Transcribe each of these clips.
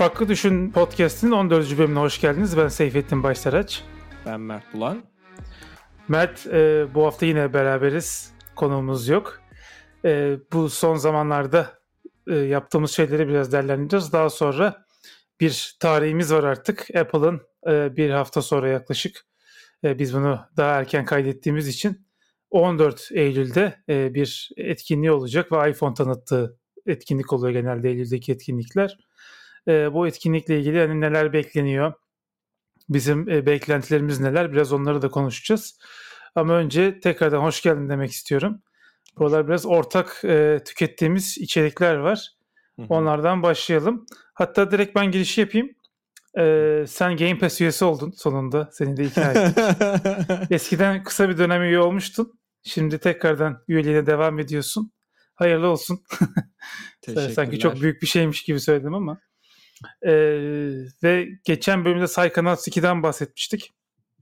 Farklı Düşün Podcast'in 14. bölümüne hoş geldiniz. Ben Seyfettin Başsaraç. Ben Mert Bulan. Mert e, bu hafta yine beraberiz. Konuğumuz yok. E, bu son zamanlarda e, yaptığımız şeyleri biraz değerlendireceğiz. Daha sonra bir tarihimiz var artık. Apple'ın e, bir hafta sonra yaklaşık e, biz bunu daha erken kaydettiğimiz için 14 Eylül'de e, bir etkinliği olacak ve iPhone tanıttığı etkinlik oluyor genelde Eylül'deki etkinlikler. E, bu etkinlikle ilgili hani neler bekleniyor, bizim e, beklentilerimiz neler biraz onları da konuşacağız. Ama önce tekrardan hoş geldin demek istiyorum. Buralar biraz ortak e, tükettiğimiz içerikler var. Onlardan başlayalım. Hatta direkt ben girişi yapayım. Ee, sen Game Pass üyesi oldun sonunda. Seni de ikna ettik. Eskiden kısa bir dönem üye olmuştun. Şimdi tekrardan üyeliğine devam ediyorsun. Hayırlı olsun. Sanki çok büyük bir şeymiş gibi söyledim ama. Ee, ve geçen bölümde Psychonauts 2'den bahsetmiştik.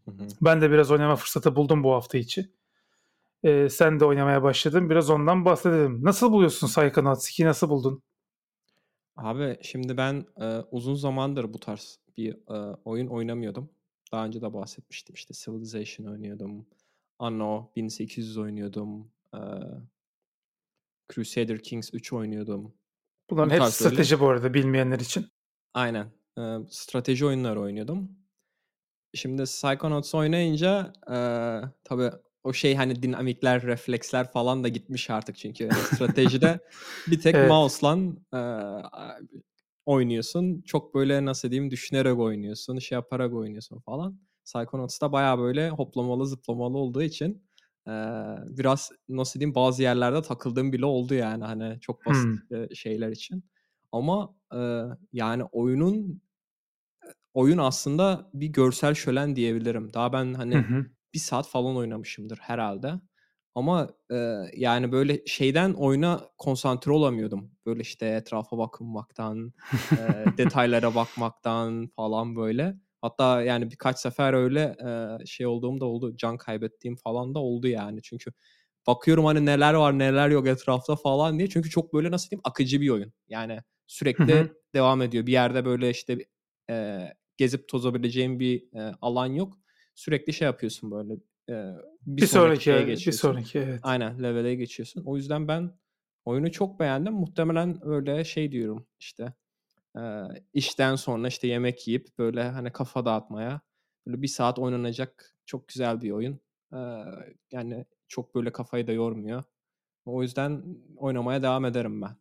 Hı hı. Ben de biraz oynama fırsatı buldum bu hafta içi. Ee, sen de oynamaya başladın. Biraz ondan bahsedelim. Nasıl buluyorsun Psychonauts 2'yi? Nasıl buldun? Abi şimdi ben e, uzun zamandır bu tarz bir e, oyun oynamıyordum. Daha önce de bahsetmiştim işte Civilization oynuyordum. Anno 1800 oynuyordum. E, Crusader Kings 3 oynuyordum. Bunların bu hepsi strateji öyle. bu arada bilmeyenler için. Aynen. E, strateji oyunları oynuyordum. Şimdi Psychonauts oynayınca e, tabii o şey hani dinamikler, refleksler falan da gitmiş artık çünkü yani stratejide bir tek evet. mouse'la e, oynuyorsun. Çok böyle nasıl diyeyim düşünerek oynuyorsun, şey yaparak oynuyorsun falan. Psychonauts'ta baya böyle hoplamalı zıplamalı olduğu için e, biraz nasıl diyeyim bazı yerlerde takıldığım bile oldu yani hani çok basit hmm. şeyler için. Ama e, yani oyunun oyun aslında bir görsel şölen diyebilirim. Daha ben hani hı hı bir saat falan oynamışımdır herhalde. Ama e, yani böyle şeyden oyuna konsantre olamıyordum. Böyle işte etrafa bakınmaktan, e, detaylara bakmaktan falan böyle. Hatta yani birkaç sefer öyle e, şey olduğum da oldu. Can kaybettiğim falan da oldu yani. Çünkü bakıyorum hani neler var neler yok etrafta falan diye. Çünkü çok böyle nasıl diyeyim akıcı bir oyun. Yani sürekli devam ediyor. Bir yerde böyle işte e, gezip tozabileceğim bir e, alan yok sürekli şey yapıyorsun böyle e, bir, bir sonraki, sonraki geçiyorsun. Bir sonraki evet. Aynen levele geçiyorsun. O yüzden ben oyunu çok beğendim. Muhtemelen öyle şey diyorum işte e, işten sonra işte yemek yiyip böyle hani kafa dağıtmaya böyle bir saat oynanacak çok güzel bir oyun. E, yani çok böyle kafayı da yormuyor. O yüzden oynamaya devam ederim ben.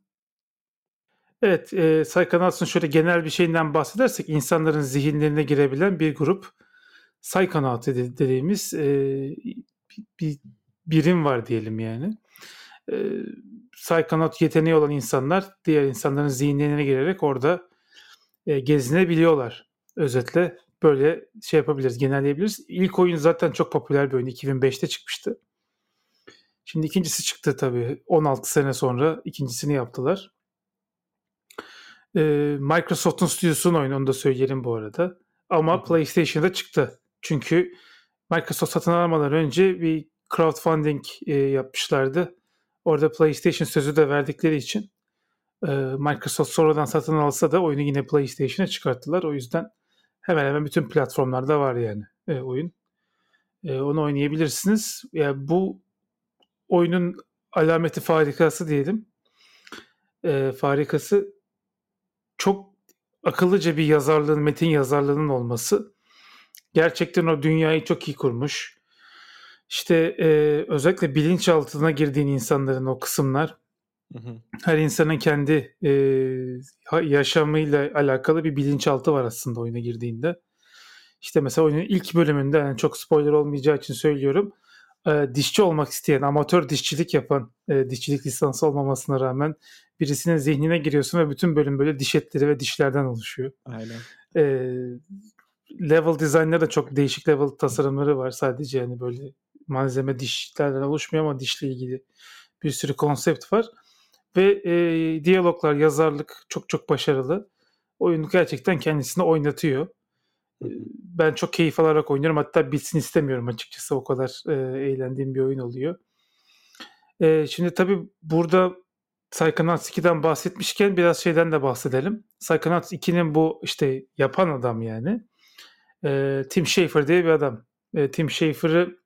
Evet, e, Psychonauts'ın şöyle genel bir şeyinden bahsedersek insanların zihinlerine girebilen bir grup Psychonaut dediğimiz e, bir birim var diyelim yani. E, Psychonaut yeteneği olan insanlar diğer insanların zihinlerine girerek orada e, gezinebiliyorlar. Özetle böyle şey yapabiliriz, genelleyebiliriz. İlk oyun zaten çok popüler bir oyun. 2005'te çıkmıştı. Şimdi ikincisi çıktı tabii. 16 sene sonra ikincisini yaptılar. Ee, Microsoft'un stüdyosunun oyunu onu da söyleyelim bu arada. Ama PlayStation'da çıktı. Çünkü Microsoft satın almadan önce bir crowdfunding e, yapmışlardı. Orada PlayStation sözü de verdikleri için e, Microsoft sonradan satın alsa da oyunu yine PlayStation'a çıkarttılar. O yüzden hemen hemen bütün platformlarda var yani e, oyun. E, onu oynayabilirsiniz. Yani bu oyunun alameti farikası diyelim. E, farikası çok akıllıca bir yazarlığın, metin yazarlığının olması gerçekten o dünyayı çok iyi kurmuş. İşte e, özellikle bilinçaltına girdiğin insanların o kısımlar hı hı. her insanın kendi e, yaşamıyla alakalı bir bilinçaltı var aslında oyuna girdiğinde. İşte mesela oyunun ilk bölümünde yani çok spoiler olmayacağı için söylüyorum. E, dişçi olmak isteyen, amatör dişçilik yapan, e, dişçilik lisansı olmamasına rağmen birisinin zihnine giriyorsun ve bütün bölüm böyle diş etleri ve dişlerden oluşuyor. Aynen. E, level design'da da çok değişik level tasarımları var. Sadece yani böyle malzeme dişlerden oluşmuyor ama dişle ilgili bir sürü konsept var. Ve e, diyaloglar, yazarlık çok çok başarılı. Oyunu gerçekten kendisini oynatıyor. Ben çok keyif alarak oynuyorum. Hatta bitsin istemiyorum açıkçası. O kadar e, eğlendiğim bir oyun oluyor. E, şimdi tabii burada Psychonauts 2'den bahsetmişken biraz şeyden de bahsedelim. Psychonauts 2'nin bu işte yapan adam yani e, Tim Schafer diye bir adam. E, Tim Schafer'ı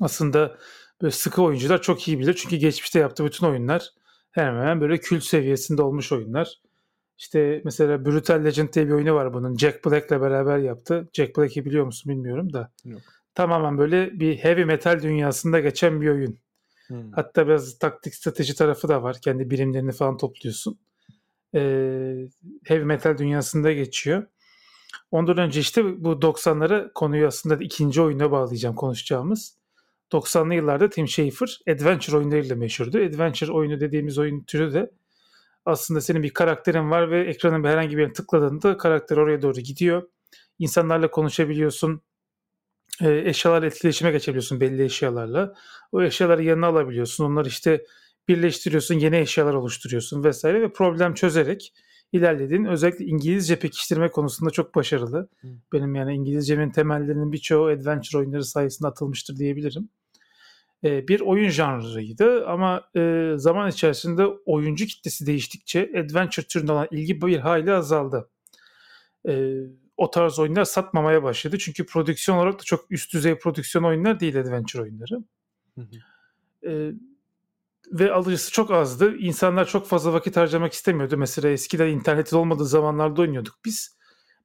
aslında böyle sıkı oyuncular çok iyi bilir. Çünkü geçmişte yaptığı bütün oyunlar hemen hemen böyle kült seviyesinde olmuş oyunlar. İşte mesela Brutal Legend diye bir oyunu var bunun. Jack Black'le beraber yaptı. Jack Black'i biliyor musun bilmiyorum da. Yok. Tamamen böyle bir heavy metal dünyasında geçen bir oyun. Hmm. Hatta biraz taktik strateji tarafı da var. Kendi birimlerini falan topluyorsun. Ee, heavy metal dünyasında geçiyor. Ondan önce işte bu 90'lara konuyu aslında ikinci oyuna bağlayacağım konuşacağımız. 90'lı yıllarda Tim Schafer adventure oyunlarıyla meşhurdu. Adventure oyunu dediğimiz oyun türü de aslında senin bir karakterin var ve ekranın herhangi bir yerine tıkladığında karakter oraya doğru gidiyor. İnsanlarla konuşabiliyorsun. E, eşyalarla etkileşime geçebiliyorsun belli eşyalarla. O eşyaları yanına alabiliyorsun. Onları işte birleştiriyorsun, yeni eşyalar oluşturuyorsun vesaire ve problem çözerek ilerlediğin özellikle İngilizce pekiştirme konusunda çok başarılı. Hı. Benim yani İngilizcemin temellerinin birçoğu adventure oyunları sayesinde atılmıştır diyebilirim. Ee, bir oyun janrıydı ama e, zaman içerisinde oyuncu kitlesi değiştikçe adventure türüne olan ilgi bir hayli azaldı. Ee, o tarz oyunlar satmamaya başladı. Çünkü prodüksiyon olarak da çok üst düzey prodüksiyon oyunlar değil adventure oyunları. Hı hı. Ee, ve alıcısı çok azdı. İnsanlar çok fazla vakit harcamak istemiyordu. Mesela eskiden internetin olmadığı zamanlarda oynuyorduk biz.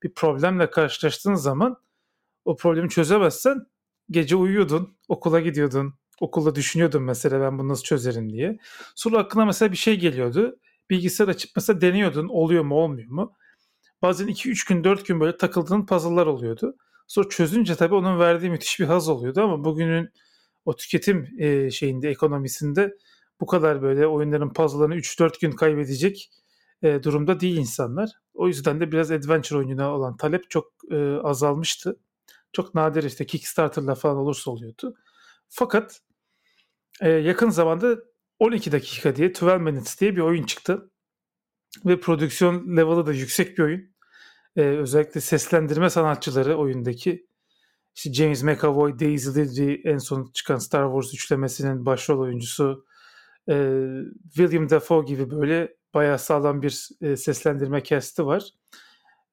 Bir problemle karşılaştığın zaman o problemi çözemezsen gece uyuyordun, okula gidiyordun. Okulda düşünüyordun mesela ben bunu nasıl çözerim diye. Sonra aklına mesela bir şey geliyordu. Bilgisayar açıp mesela deniyordun oluyor mu olmuyor mu. Bazen 2-3 gün 4 gün böyle takıldığın puzzle'lar oluyordu. Sonra çözünce tabii onun verdiği müthiş bir haz oluyordu ama bugünün o tüketim e, şeyinde ekonomisinde bu kadar böyle oyunların puzzle'larını 3-4 gün kaybedecek e, durumda değil insanlar. O yüzden de biraz adventure oyununa olan talep çok e, azalmıştı. Çok nadir işte Kickstarter'la falan olursa oluyordu. Fakat e, yakın zamanda 12 dakika diye 12 Minutes diye bir oyun çıktı. Ve prodüksiyon level'ı da yüksek bir oyun. E, özellikle seslendirme sanatçıları oyundaki işte James McAvoy, Daisy Ridley en son çıkan Star Wars üçlemesinin başrol oyuncusu e, William Dafoe gibi böyle bayağı sağlam bir e, seslendirme cast'i var.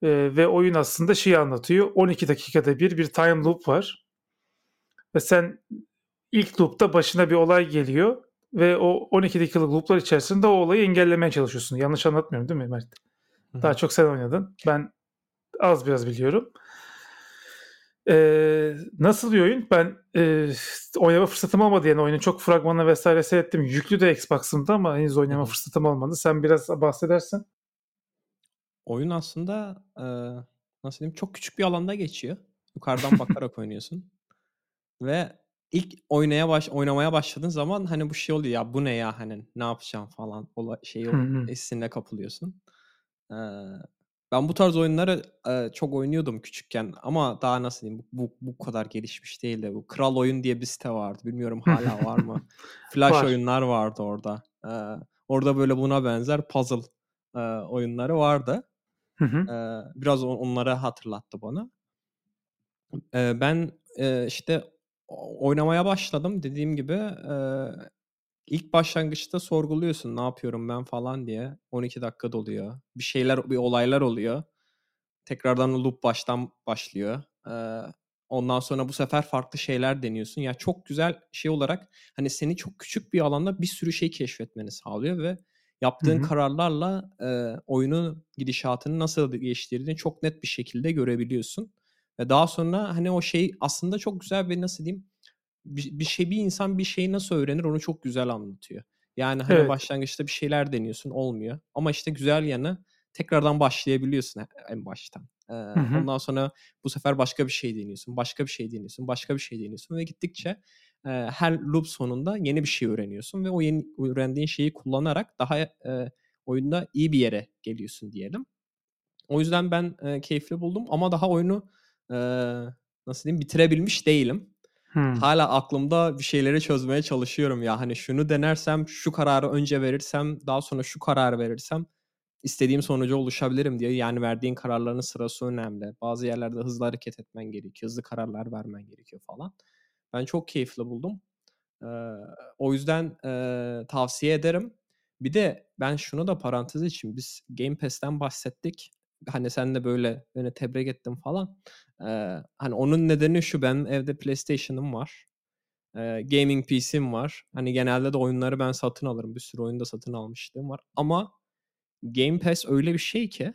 E, ve oyun aslında şeyi anlatıyor. 12 dakikada bir bir time loop var. Ve sen ilk loop'ta başına bir olay geliyor ve o 12 dakikalık loop'lar içerisinde o olayı engellemeye çalışıyorsun. Yanlış anlatmıyorum değil mi Mert? Hı Daha çok sen oynadın. Ben az biraz biliyorum. Ee, nasıl bir oyun? Ben e, oynama fırsatım olmadı yani oyunun çok fragmanı vesaire seyrettim. Yüklü de Xbox'ımda ama henüz oynama hı. fırsatım olmadı. Sen biraz bahsedersen. Oyun aslında eee, nasıl diyeyim çok küçük bir alanda geçiyor. Yukarıdan bakarak oynuyorsun. Ve ilk oynaya baş oynamaya başladığın zaman hani bu şey oluyor ya bu ne ya hani ne yapacağım falan ola hı. hissine kapılıyorsun. Eee, ben bu tarz oyunları eee, çok oynuyordum küçükken ama daha nasıl diyeyim bu, bu kadar gelişmiş değildi. Bu Kral Oyun diye bir site vardı. Bilmiyorum hala var mı? Flash Var. oyunlar vardı orada. Eee, orada böyle buna benzer puzzle eee, oyunları vardı. Eee, biraz on- onları hatırlattı bana. Eee, ben eee, işte oynamaya başladım dediğim gibi. eee, ilk başlangıçta sorguluyorsun ne yapıyorum ben falan diye. 12 dakika doluyor. Bir şeyler, bir olaylar oluyor. Tekrardan loop baştan başlıyor. Eee, ondan sonra bu sefer farklı şeyler deniyorsun. Ya çok güzel şey olarak hani seni çok küçük bir alanda bir sürü şey keşfetmeni sağlıyor ve yaptığın hı. kararlarla eee oyunun gidişatını nasıl geçtiğini çok net bir şekilde görebiliyorsun. Ve daha sonra hani o şey aslında çok güzel bir nasıl diyeyim bir, bir şey bir insan bir şeyi nasıl öğrenir onu çok güzel anlatıyor. Yani hani Evet. başlangıçta bir şeyler deniyorsun olmuyor. Ama işte güzel yanı tekrardan başlayabiliyorsun e- en baştan. Ee, Hı hı. ondan sonra bu sefer başka bir şey deniyorsun, başka bir şey deniyorsun, başka bir şey deniyorsun ve gittikçe e, her loop sonunda yeni bir şey öğreniyorsun ve o yeni öğrendiğin şeyi kullanarak daha e, oyunda iyi bir yere geliyorsun diyelim. O yüzden ben e, keyifli buldum ama daha oyunu e, nasıl diyeyim bitirebilmiş değilim. Hı. Hala aklımda bir şeyleri çözmeye çalışıyorum ya. Hani şunu denersem, şu kararı önce verirsem, daha sonra şu kararı verirsem istediğim sonuca ulaşabilirim diye. Yani verdiğin kararların sırası önemli. Bazı yerlerde hızlı hareket etmen gerekiyor. Hızlı kararlar vermen gerekiyor falan. Ben çok keyifli buldum. Ee, o yüzden e, tavsiye ederim. Bir de ben şunu da parantez için biz Game Pass'ten bahsettik. Hani sen de böyle beni tebrik ettin falan. Ee, hani onun nedeni şu ben evde PlayStation'ım var. Ee, gaming PC'm var. Hani genelde de oyunları ben satın alırım. Bir sürü oyunda satın almışlığım var. Ama Game Pass öyle bir şey ki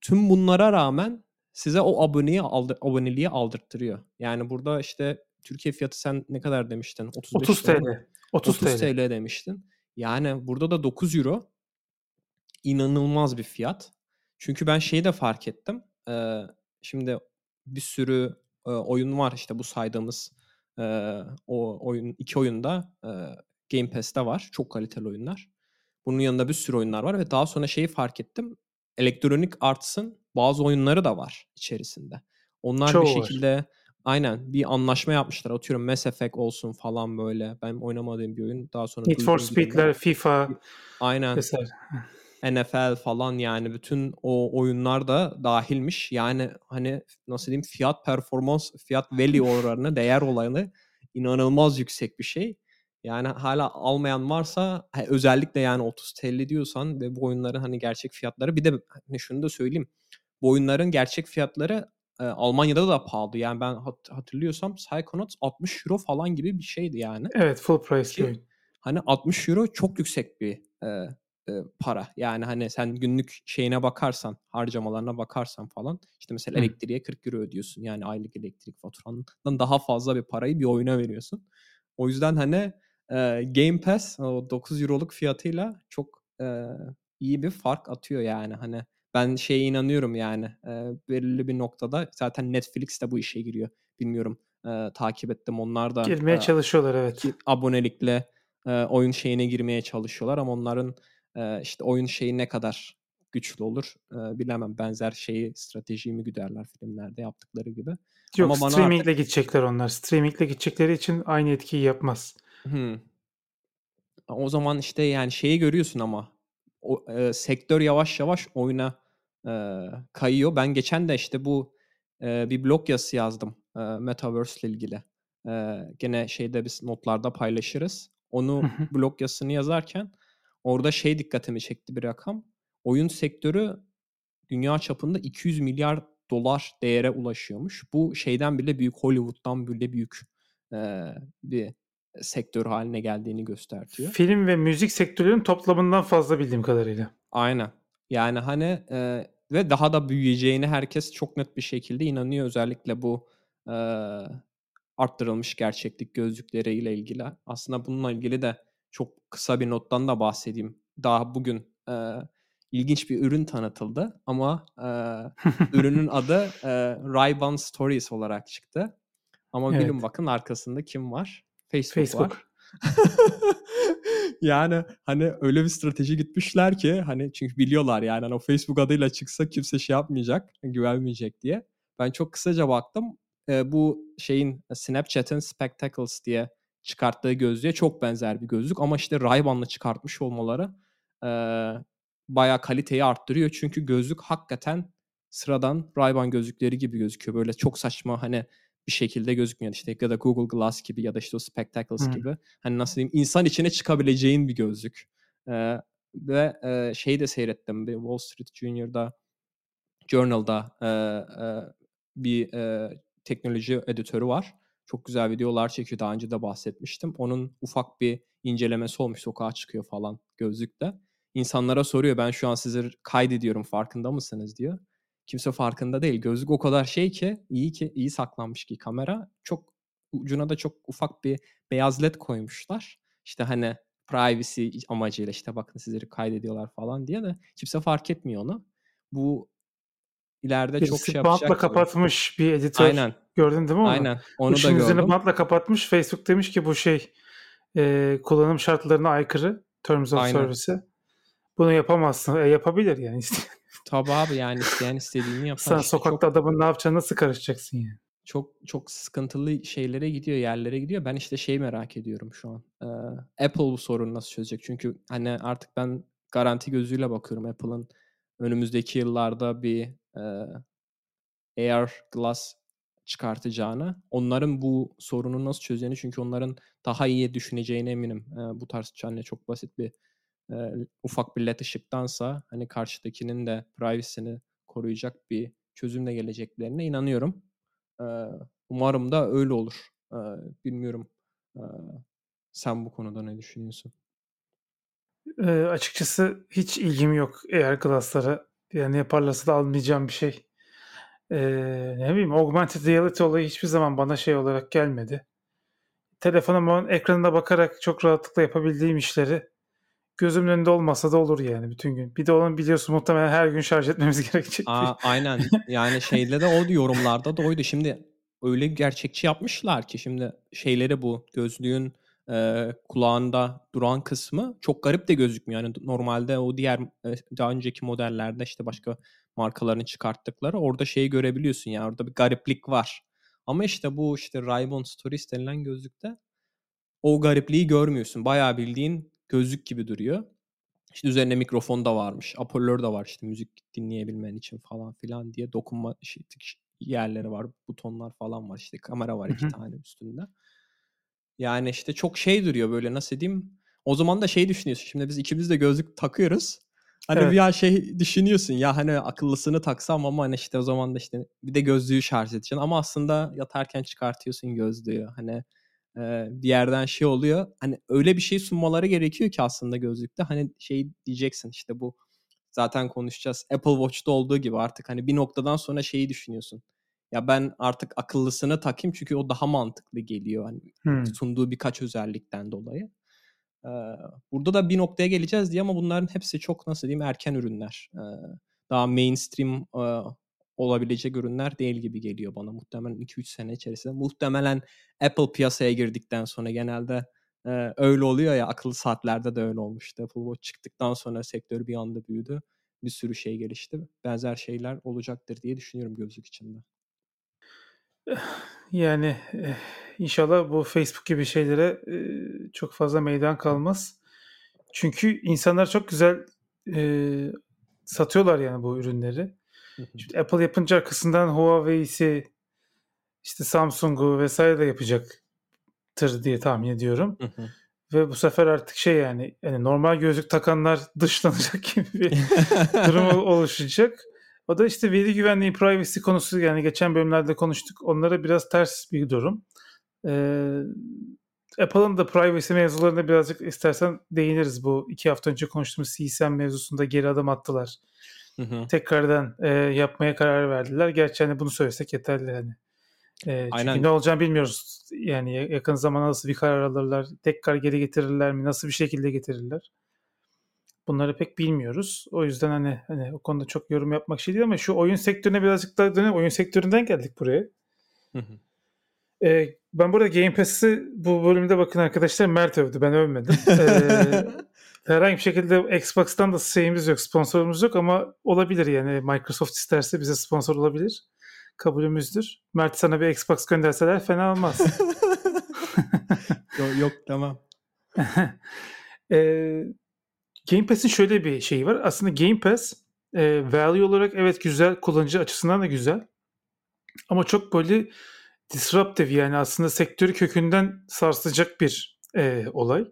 tüm bunlara rağmen size o aboneyi aldır, aboneliği aldırttırıyor. Yani burada işte Türkiye fiyatı sen ne kadar demiştin? 35 30 lira TL. mı? 30, 30 TL. TL demiştin. Yani burada da 9 euro inanılmaz bir fiyat. Çünkü ben şeyi de fark ettim. Ee, şimdi bir sürü e, oyun var işte bu saydığımız e, o oyun iki oyunda e, Game Pass'te var. Çok kaliteli oyunlar. Bunun yanında bir sürü oyunlar var ve daha sonra şeyi fark ettim. Electronic Arts'ın bazı oyunları da var içerisinde. Onlar Çoğu bir var. şekilde aynen bir anlaşma yapmışlar. Atıyorum Mass Effect olsun falan böyle. Ben oynamadığım bir oyun. Daha sonra Need for Speed'ler, FIFA Aynen. vesaire. NFL falan yani bütün o oyunlar da dahilmiş. Yani hani nasıl diyeyim fiyat performans, fiyat value oranı, değer oranı inanılmaz yüksek bir şey. Yani hala almayan varsa özellikle yani 30 TL diyorsan ve bu oyunların hani gerçek fiyatları bir de hani şunu da söyleyeyim. Bu oyunların gerçek fiyatları e, Almanya'da da pahalı. Yani ben hat- hatırlıyorsam Psychonauts 60 euro falan gibi bir şeydi yani. Evet full price Ki- oyun. Hani 60 euro çok yüksek bir e, e, para. Yani hani sen günlük şeyine bakarsan, harcamalarına bakarsan falan işte mesela Hı. elektriğe 40 euro ödüyorsun. Yani aylık elektrik faturandan daha fazla bir parayı bir oyuna veriyorsun. O yüzden hani e, Game Pass o 9 euroluk fiyatıyla çok e, iyi bir fark atıyor yani. Hani ben şeye inanıyorum yani e, belirli bir noktada zaten Netflix de bu işe giriyor. Bilmiyorum e, takip ettim onlar da Girmeye e, çalışıyorlar evet. abonelikle e, oyun şeyine girmeye çalışıyorlar ama onların e, işte oyun şeyi ne kadar güçlü olur e, bilemem. Benzer şeyi stratejiyi mi güderler filmlerde yaptıkları gibi. Yok Ama bana streamingle gidecekler onlar. Streamingle gidecekleri için aynı etkiyi yapmaz. Hmm. O zaman işte yani şeyi görüyorsun ama o e, sektör yavaş yavaş oyuna e, kayıyor. Ben geçen de işte bu e, bir blog yazısı yazdım e, Metaverse ile ilgili. E, gene şeyde biz notlarda paylaşırız. Onu blog yazısını yazarken orada şey dikkatimi çekti bir rakam. Oyun sektörü dünya çapında 200 milyar dolar değere ulaşıyormuş. Bu şeyden bile büyük Hollywood'dan bile büyük e, bir sektör haline geldiğini gösteriyor. Film ve müzik sektörünün toplamından fazla bildiğim kadarıyla. Aynen. Yani hani e, ve daha da büyüyeceğine herkes çok net bir şekilde inanıyor. Özellikle bu e, arttırılmış gerçeklik gözlükleriyle ilgili. Aslında bununla ilgili de kısa bir nottan da bahsedeyim. Daha bugün e, ilginç bir ürün tanıtıldı ama e, ürünün adı e, Ray-Ban Stories olarak çıktı. Ama Evet. bilin bakın arkasında kim var? Facebook, Facebook. var. yani hani öyle bir strateji gitmişler ki hani çünkü biliyorlar yani hani o Facebook adıyla çıksa kimse şey yapmayacak, güvenmeyecek diye. Ben çok kısaca baktım. E, bu şeyin Snapchat'in Spectacles diye çıkarttığı gözlüğe çok benzer bir gözlük ama işte Ray-Ban'la çıkartmış olmaları e, bayağı kaliteyi arttırıyor. Çünkü gözlük hakikaten sıradan Ray-Ban gözlükleri gibi gözüküyor. Böyle çok saçma hani bir şekilde gözükmüyor. İşte ya da Google Glass gibi ya da işte o Spectacles Hmm. gibi. Hani nasıl diyeyim insan içine çıkabileceğin bir gözlük. Ee, ve e, şeyi de seyrettim. Bir Wall Street Junior'da Journal'da e, e, bir e, teknoloji editörü var. Çok güzel videolar çekiyor. Daha önce de bahsetmiştim. Onun ufak bir incelemesi olmuş. Sokağa çıkıyor falan gözlükle. İnsanlara soruyor ben şu an sizi kaydediyorum farkında mısınız diyor. Kimse farkında değil. Gözlük o kadar şey ki iyi ki iyi saklanmış ki kamera. Çok ucuna da çok ufak bir beyaz led koymuşlar. İşte hani privacy amacıyla işte bakın sizleri kaydediyorlar falan diye de kimse fark etmiyor onu. Bu ileride çok Birisi şey bantla yapacak gibi. kapatmış bir editör. Aynen. Gördün değil mi onu? Aynen. Onu da Işın üzerine gördüm. bantla kapatmış. Facebook demiş ki bu şey e, kullanım şartlarına aykırı. Terms of Aynen. Service'e. Bunu yapamazsın. E, yapabilir yani. Tabii abi yani isteyen istediğini yapar. Sen İşte sokakta adamın ne yapacağını nasıl karışacaksın yani? çok çok sıkıntılı şeylere gidiyor, yerlere gidiyor. Ben işte şey merak ediyorum şu an. Ee, Apple bu sorunu nasıl çözecek? Çünkü hani artık ben garanti gözüyle bakıyorum Apple'ın önümüzdeki yıllarda bir e, AR Glass çıkartacağını. Onların bu sorunu nasıl çözeceğini çünkü onların daha iyi düşüneceğine eminim. Ee, bu tarz yani çok basit bir e, ufak bir led ışıktansa hani karşıdakinin de privacy'ni koruyacak bir çözümle geleceklerine inanıyorum. E, umarım da öyle olur. E, bilmiyorum. E, sen bu konuda ne düşünüyorsun? E, açıkçası hiç ilgim yok eğer Glass'lara. Yani yaparlarsa da almayacağım bir şey. E, ne bileyim augmented reality olayı hiçbir zaman bana şey olarak gelmedi. Telefonumun ekranına bakarak çok rahatlıkla yapabildiğim işleri gözümün önünde olmasa da olur yani bütün gün. Bir de onun biliyorsun muhtemelen her gün şarj etmemiz gerekecek. Aa, aynen. Yani şeyde de o yorumlarda da oydu. Şimdi öyle gerçekçi yapmışlar ki şimdi şeyleri bu gözlüğün e, kulağında duran kısmı çok garip de gözükmüyor. Yani normalde o diğer e, daha önceki modellerde işte başka markaların çıkarttıkları orada şeyi görebiliyorsun yani orada bir gariplik var. Ama işte bu işte Ray-Ban Stories denilen gözlükte o garipliği görmüyorsun. Bayağı bildiğin gözlük gibi duruyor. İşte üzerine mikrofon da varmış. Apollo da var işte müzik dinleyebilmen için falan filan diye dokunma şey, yerleri var. Butonlar falan var işte kamera var iki tane üstünde. Yani işte çok şey duruyor böyle nasıl diyeyim. O zaman da şey düşünüyorsun. Şimdi biz ikimiz de gözlük takıyoruz. Hani evet. bir ya şey düşünüyorsun ya hani akıllısını taksam ama hani işte o zaman da işte bir de gözlüğü şarj edeceksin. Ama aslında yatarken çıkartıyorsun gözlüğü. Hani e, bir yerden şey oluyor. Hani öyle bir şey sunmaları gerekiyor ki aslında gözlükte. Hani şey diyeceksin işte bu zaten konuşacağız. Apple Watch'ta olduğu gibi artık hani bir noktadan sonra şeyi düşünüyorsun. Ya ben artık akıllısını takayım çünkü o daha mantıklı geliyor. Hani hmm. sunduğu birkaç özellikten dolayı. Burada da bir noktaya geleceğiz diye ama bunların hepsi çok nasıl diyeyim erken ürünler. Daha mainstream olabilecek ürünler değil gibi geliyor bana. Muhtemelen 2-3 sene içerisinde. Muhtemelen Apple piyasaya girdikten sonra genelde öyle oluyor ya akıllı saatlerde de öyle olmuştu. Apple Watch çıktıktan sonra sektör bir anda büyüdü. Bir sürü şey gelişti. Benzer şeyler olacaktır diye düşünüyorum gözlük içinde. Yani inşallah bu Facebook gibi şeylere çok fazla meydan kalmaz. Çünkü insanlar çok güzel satıyorlar yani bu ürünleri. Şimdi Apple yapınca arkasından Huawei'si işte Samsung'u vesaire de yapacaktır diye tahmin ediyorum. Ve bu sefer artık şey yani, yani normal gözlük takanlar dışlanacak gibi bir durum oluşacak. O da işte veri güvenliği, privacy konusu yani geçen bölümlerde konuştuk. Onlara biraz ters bir durum. Ee, Apple'ın da privacy mevzularına birazcık istersen değiniriz. Bu iki hafta önce konuştuğumuz CSM mevzusunda geri adım attılar. Hı hı. Tekrardan e, yapmaya karar verdiler. Gerçi hani bunu söylesek yeterli hani. E, çünkü Aynen. ne olacağını bilmiyoruz. Yani yakın zamanda nasıl bir karar alırlar, tekrar geri getirirler mi, nasıl bir şekilde getirirler. Bunları pek bilmiyoruz. O yüzden hani hani o konuda çok yorum yapmak şey değil ama şu oyun sektörüne birazcık daha dönelim. Oyun sektöründen geldik buraya. Hı hı. Ee, ben burada Game Pass'i bu bölümde bakın arkadaşlar Mert övdü. Ben övmedim. ee, herhangi bir şekilde Xbox'tan da şeyimiz yok, sponsorumuz yok ama olabilir yani. Microsoft isterse bize sponsor olabilir. Kabulümüzdür. Mert sana bir Xbox gönderseler fena olmaz. yok, yok tamam. ee, Game Pass'in şöyle bir şeyi var. Aslında Game Pass e, value olarak evet güzel, kullanıcı açısından da güzel. Ama çok böyle disruptive yani aslında sektörü kökünden sarsacak bir e, olay.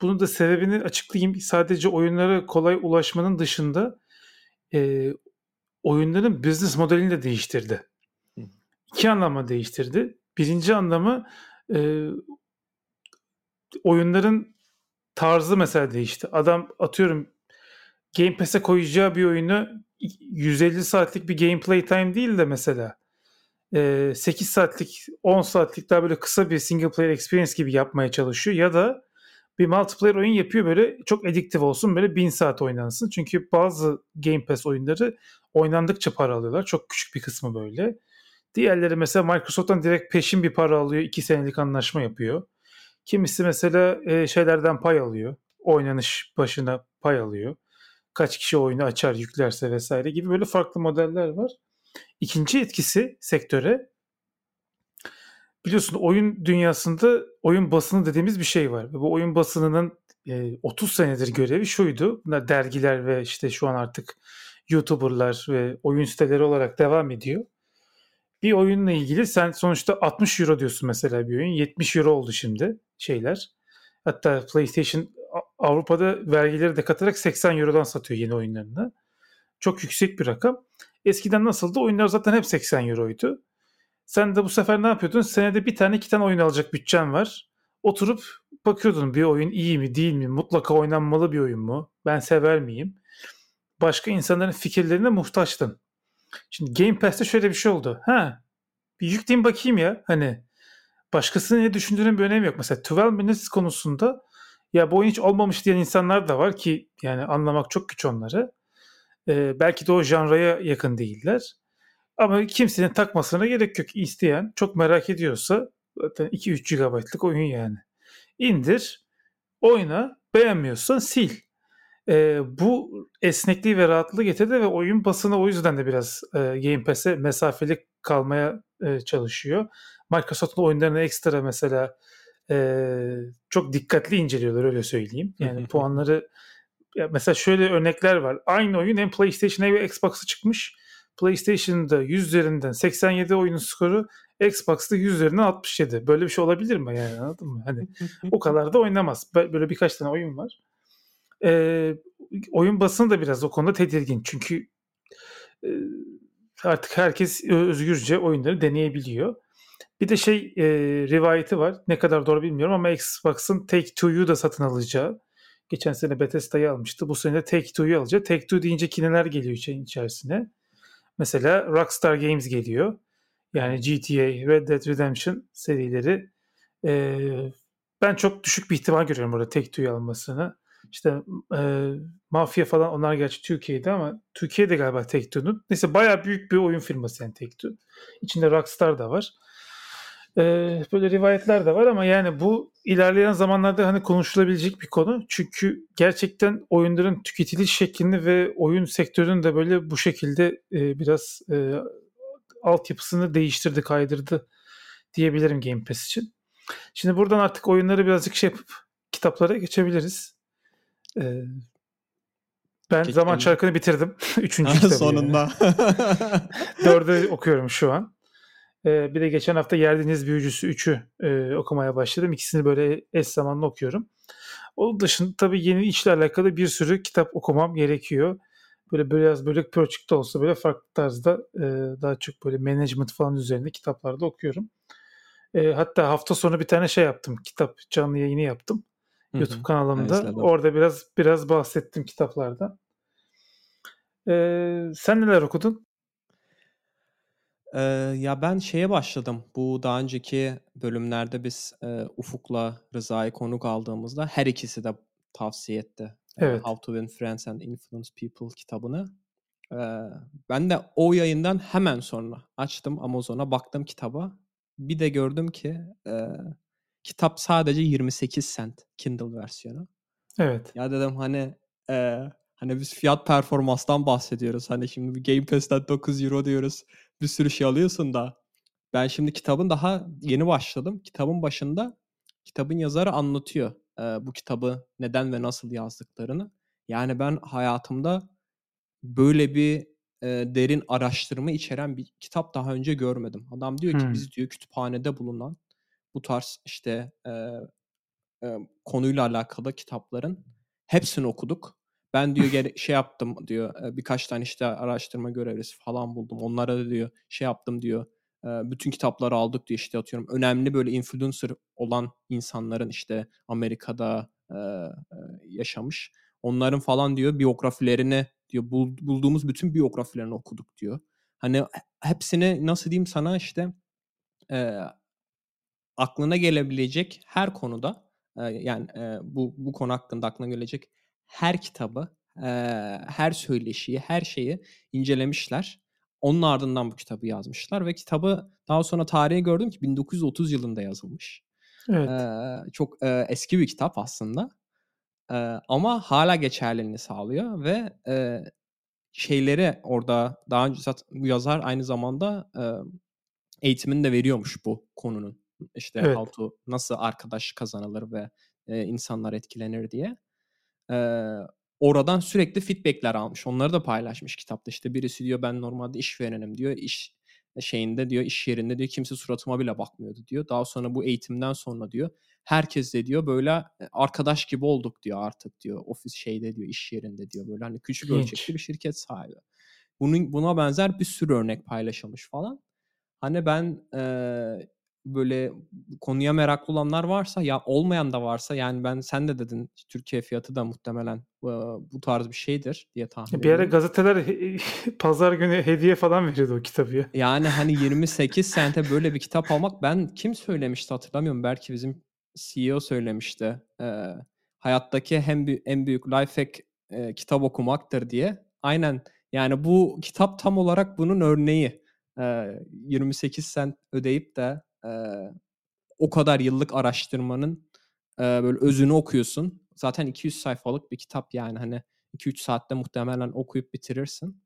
Bunun da sebebini açıklayayım. Sadece oyunlara kolay ulaşmanın dışında e, oyunların business modelini de değiştirdi. İki anlamda değiştirdi. Birinci anlamı e, oyunların tarzı mesela değişti. Adam atıyorum Game Pass'e koyacağı bir oyunu 150 saatlik bir gameplay time değil de mesela 8 saatlik 10 saatlik daha böyle kısa bir single player experience gibi yapmaya çalışıyor ya da bir multiplayer oyun yapıyor böyle çok ediktif olsun böyle 1000 saat oynansın. Çünkü bazı Game Pass oyunları oynandıkça para alıyorlar. Çok küçük bir kısmı böyle. Diğerleri mesela Microsoft'tan direkt peşin bir para alıyor. 2 senelik anlaşma yapıyor. Kimisi mesela e, şeylerden pay alıyor. Oynanış başına pay alıyor. Kaç kişi oyunu açar, yüklerse vesaire gibi böyle farklı modeller var. İkinci etkisi sektöre biliyorsun oyun dünyasında oyun basını dediğimiz bir şey var. Bu oyun basınının e, 30 senedir görevi şuydu. Bunlar dergiler ve işte şu an artık YouTuber'lar ve oyun siteleri olarak devam ediyor bir oyunla ilgili sen sonuçta 60 euro diyorsun mesela bir oyun. 70 euro oldu şimdi şeyler. Hatta PlayStation Avrupa'da vergileri de katarak 80 Euro'dan satıyor yeni oyunlarını. Çok yüksek bir rakam. Eskiden nasıldı? Oyunlar zaten hep 80 Euro'ydu. Sen de bu sefer ne yapıyordun? Senede bir tane iki tane oyun alacak bütçen var. Oturup bakıyordun bir oyun iyi mi değil mi? Mutlaka oynanmalı bir oyun mu? Ben sever miyim? Başka insanların fikirlerine muhtaçtın. Şimdi Game Pass'te şöyle bir şey oldu. Ha bir yükleyeyim bakayım ya. Hani başkasının ne düşündüğünün bir önemi yok. Mesela 12 Minutes konusunda ya bu oyun hiç olmamış diyen insanlar da var ki yani anlamak çok güç onları. Ee, belki de o janraya yakın değiller. Ama kimsenin takmasına gerek yok. İsteyen çok merak ediyorsa zaten 2-3 GB'lık oyun yani. İndir, oyna, beğenmiyorsan sil. Ee, bu esnekliği ve rahatlığı getirdi ve oyun basını o yüzden de biraz e, Game Pass'e mesafeli kalmaya e, çalışıyor. Microsoft'un oyunlarını ekstra mesela e, çok dikkatli inceliyorlar öyle söyleyeyim. Yani puanları ya mesela şöyle örnekler var. Aynı oyun hem PlayStation'a ve Xbox'a çıkmış. PlayStation'da 100 üzerinden 87 oyunun skoru Xbox'ta 100 üzerinden 67. Böyle bir şey olabilir mi yani anladın mı? Hani o kadar da oynamaz. Böyle birkaç tane oyun var. Ee, oyun basını da biraz o konuda tedirgin. Çünkü e, artık herkes özgürce oyunları deneyebiliyor. Bir de şey e, rivayeti var. Ne kadar doğru bilmiyorum ama Xbox'ın Take-Two'yu da satın alacağı. Geçen sene Bethesda'yı almıştı. Bu sene de Take-Two'yu alacak. Take-Two deyince kineler geliyor içerisine. Mesela Rockstar Games geliyor. Yani GTA, Red Dead Redemption serileri. E, ben çok düşük bir ihtimal görüyorum orada Take-Two'yu almasını. İşte e, Mafya falan onlar gerçi Türkiye'de ama Türkiye'de galiba Take-Two'nun. Neyse bayağı büyük bir oyun firması yani Take-Two. İçinde Rockstar da var. Ee, böyle rivayetler de var ama yani bu ilerleyen zamanlarda hani konuşulabilecek bir konu. Çünkü gerçekten oyunların tüketiliş şeklini ve oyun sektörünün de böyle bu şekilde e, biraz e, altyapısını değiştirdi, kaydırdı diyebilirim Game Pass için. Şimdi buradan artık oyunları birazcık şey yapıp kitaplara geçebiliriz. Ee, ben Geçelim. Zaman Çarkı'nı bitirdim. Üçüncü kitabı. Sonunda. Dördü okuyorum şu an. Ee, bir de geçen hafta Yerdeniz Büyücüsü 3'ü e, okumaya başladım. İkisini böyle eş zamanlı okuyorum. Onun dışında tabii yeni işle alakalı bir sürü kitap okumam gerekiyor. Böyle biraz bölük pörçük de olsa böyle farklı tarzda e, daha çok böyle management falan üzerine kitaplarda okuyorum. E, hatta hafta sonu bir tane şey yaptım. Kitap canlı yayını yaptım. Hı-hı. YouTube kanalımda. Evet, Orada biraz biraz bahsettim kitaplardan. Ee, sen neler okudun? Eee, ya, ben şeye başladım. Bu daha önceki bölümlerde biz, eee, Ufuk'la Rıza'yı konuk aldığımızda her ikisi de tavsiye etti. Evet. How to Win Friends and Influence People kitabını. Eee, ben de o yayından hemen sonra açtım Amazon'a, baktım kitaba. Bir de gördüm ki, eee, kitap sadece 28 cent Kindle versiyonu. Evet. Ya dedim hani, eee, hani biz fiyat performanstan bahsediyoruz. Hani şimdi Game Pass'ten €9 diyoruz bir sürü şey alıyorsun da ben şimdi kitabın daha yeni başladım. Kitabın başında kitabın yazarı anlatıyor e, bu kitabı neden ve nasıl yazdıklarını. Yani ben hayatımda böyle bir e, derin araştırma içeren bir kitap daha önce görmedim. Adam diyor ki hmm. biz diyor kütüphanede bulunan bu tarz işte e, e, konuyla alakalı kitapların hepsini okuduk ben diyor gere- şey yaptım diyor birkaç tane işte araştırma görevlisi falan buldum. Onlara da diyor şey yaptım diyor. Bütün kitapları aldık diyor işte atıyorum. Önemli böyle influencer olan insanların işte Amerika'da yaşamış. Onların falan diyor biyografilerini diyor bulduğumuz bütün biyografilerini okuduk diyor. Hani hepsini nasıl diyeyim sana işte e, aklına gelebilecek her konuda e, yani e, bu bu konu hakkında aklına gelecek her kitabı, e, her söyleşiyi, her şeyi incelemişler. Onun ardından bu kitabı yazmışlar ve kitabı daha sonra tarihi gördüm ki 1930 yılında yazılmış. Evet. E, çok e, eski bir kitap aslında. E, ama hala geçerliliğini sağlıyor ve e, şeyleri orada daha önce zaten bu yazar aynı zamanda e, eğitimini de veriyormuş bu konunun. İşte evet. how to, nasıl arkadaş kazanılır ve e, insanlar etkilenir diye. Eee, oradan sürekli feedback'ler almış. Onları da paylaşmış kitapta. İşte birisi diyor ben normalde işverenim diyor. İş şeyinde diyor iş yerinde diyor kimse suratıma bile bakmıyordu diyor. Daha sonra bu eğitimden sonra diyor herkes de diyor böyle e, arkadaş gibi olduk diyor artık diyor. Ofis şeyde diyor iş yerinde diyor böyle hani küçük İlginç. ölçekli bir şirket sahibi. Bunun buna benzer bir sürü örnek paylaşılmış falan. Hani ben e, böyle konuya meraklı olanlar varsa ya olmayan da varsa yani ben sen de dedin Türkiye fiyatı da muhtemelen bu tarz bir şeydir diye tahmin Bir ara ediyorum. gazeteler pazar günü hediye falan veriyordu o kitabı ya. Yani hani 28 sente böyle bir kitap almak ben kim söylemişti hatırlamıyorum. Belki bizim CEO söylemişti. Ee, hayattaki hem en büyük life hack e, kitap okumaktır diye. Aynen yani bu kitap tam olarak bunun örneği. Ee, 28 sent ödeyip de e, o kadar yıllık araştırmanın e, böyle özünü okuyorsun. Zaten 200 sayfalık bir kitap yani hani 2-3 saatte muhtemelen okuyup bitirirsin.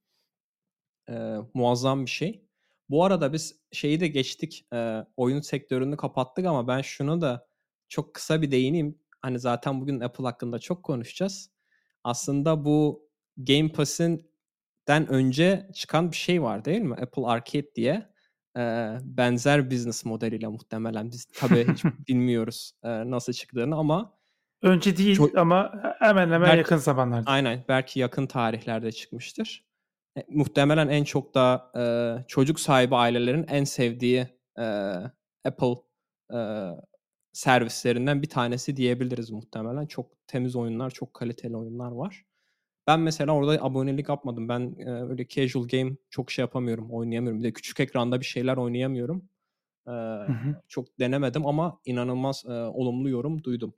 Ee, muazzam bir şey. Bu arada biz şeyi de geçtik. e, oyun sektörünü kapattık ama ben şunu da çok kısa bir değineyim. Hani zaten bugün Apple hakkında çok konuşacağız. Aslında bu Game Pass'in den önce çıkan bir şey var değil mi? Apple Arcade diye. Ee, benzer business modeliyle muhtemelen. Biz tabii hiç bilmiyoruz e, nasıl çıktığını ama Önce değil Çok- ama hemen hemen Belki- yakın zamanlarda. Aynen belki yakın tarihlerde çıkmıştır. E, muhtemelen en çok da e, çocuk sahibi ailelerin en sevdiği e, Apple e, servislerinden bir tanesi diyebiliriz muhtemelen. Çok temiz oyunlar, çok kaliteli oyunlar var. Ben mesela orada abonelik yapmadım. Ben e, öyle casual game çok şey yapamıyorum, oynayamıyorum. Bir de küçük ekranda bir şeyler oynayamıyorum. E, Hı hı. çok denemedim ama inanılmaz e, olumlu yorum duydum.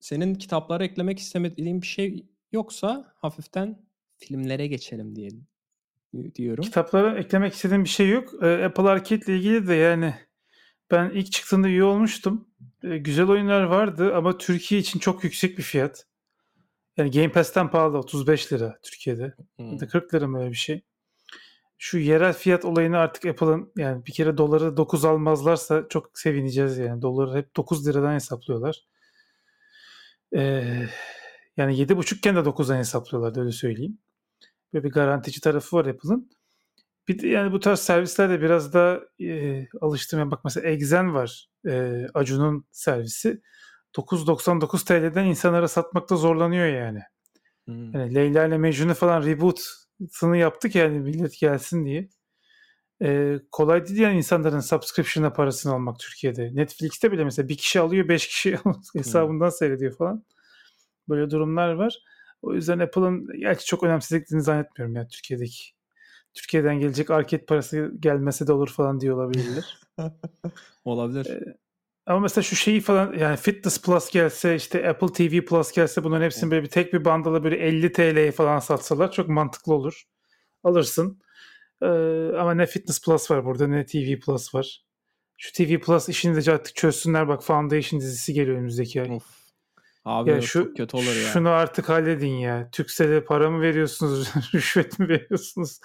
Senin kitaplara eklemek istemediğin bir şey yoksa hafiften filmlere geçelim diye diyorum. Kitaplara eklemek istediğim bir şey yok. Apple Arcade ile ilgili de yani ben ilk çıktığında üye olmuştum. Güzel oyunlar vardı ama Türkiye için çok yüksek bir fiyat. Yani Game Pass'ten pahalı 35 lira Türkiye'de. Hmm. Ya da 40 lira mı öyle bir şey. Şu yerel fiyat olayını artık Apple'ın yani bir kere doları 9 almazlarsa çok sevineceğiz yani. Doları hep 9 liradan hesaplıyorlar. Ee, yani 7,5 iken de 9'dan hesaplıyorlar öyle söyleyeyim. Böyle bir garantici tarafı var Apple'ın. Bir de yani bu tarz servislerde biraz da e, alıştım. Yani bak mesela Exen var. E, Acun'un servisi. 9.99 TL'den insanlara satmakta zorlanıyor yani. Hmm. Yani Leyla ile Mecnun'u falan reboot'ını yaptık yani millet gelsin diye. Ee, kolay değil yani insanların subscription'a parasını almak Türkiye'de. Netflix'te bile mesela bir kişi alıyor beş kişi hesabından seyrediyor falan. Böyle durumlar var. O yüzden Apple'ın gerçi çok önemsediklerini zannetmiyorum ya Türkiye'deki. Türkiye'den gelecek arcade parası gelmese de olur falan diye olabilirler. Olabilir. Ama mesela şu şeyi falan yani Fitness Plus gelse işte Apple TV Plus gelse bunların hepsini böyle bir tek bir bandala böyle 50 TL'ye falan satsalar çok mantıklı olur. Alırsın. Ee, ama ne Fitness Plus var burada ne TV Plus var. Şu TV Plus işini de artık çözsünler bak Foundation dizisi geliyor önümüzdeki ay. Of. Abi Ya o şu kötü olur ya. şunu artık halledin ya. Türkcell'e para mı veriyorsunuz? rüşvet mi veriyorsunuz?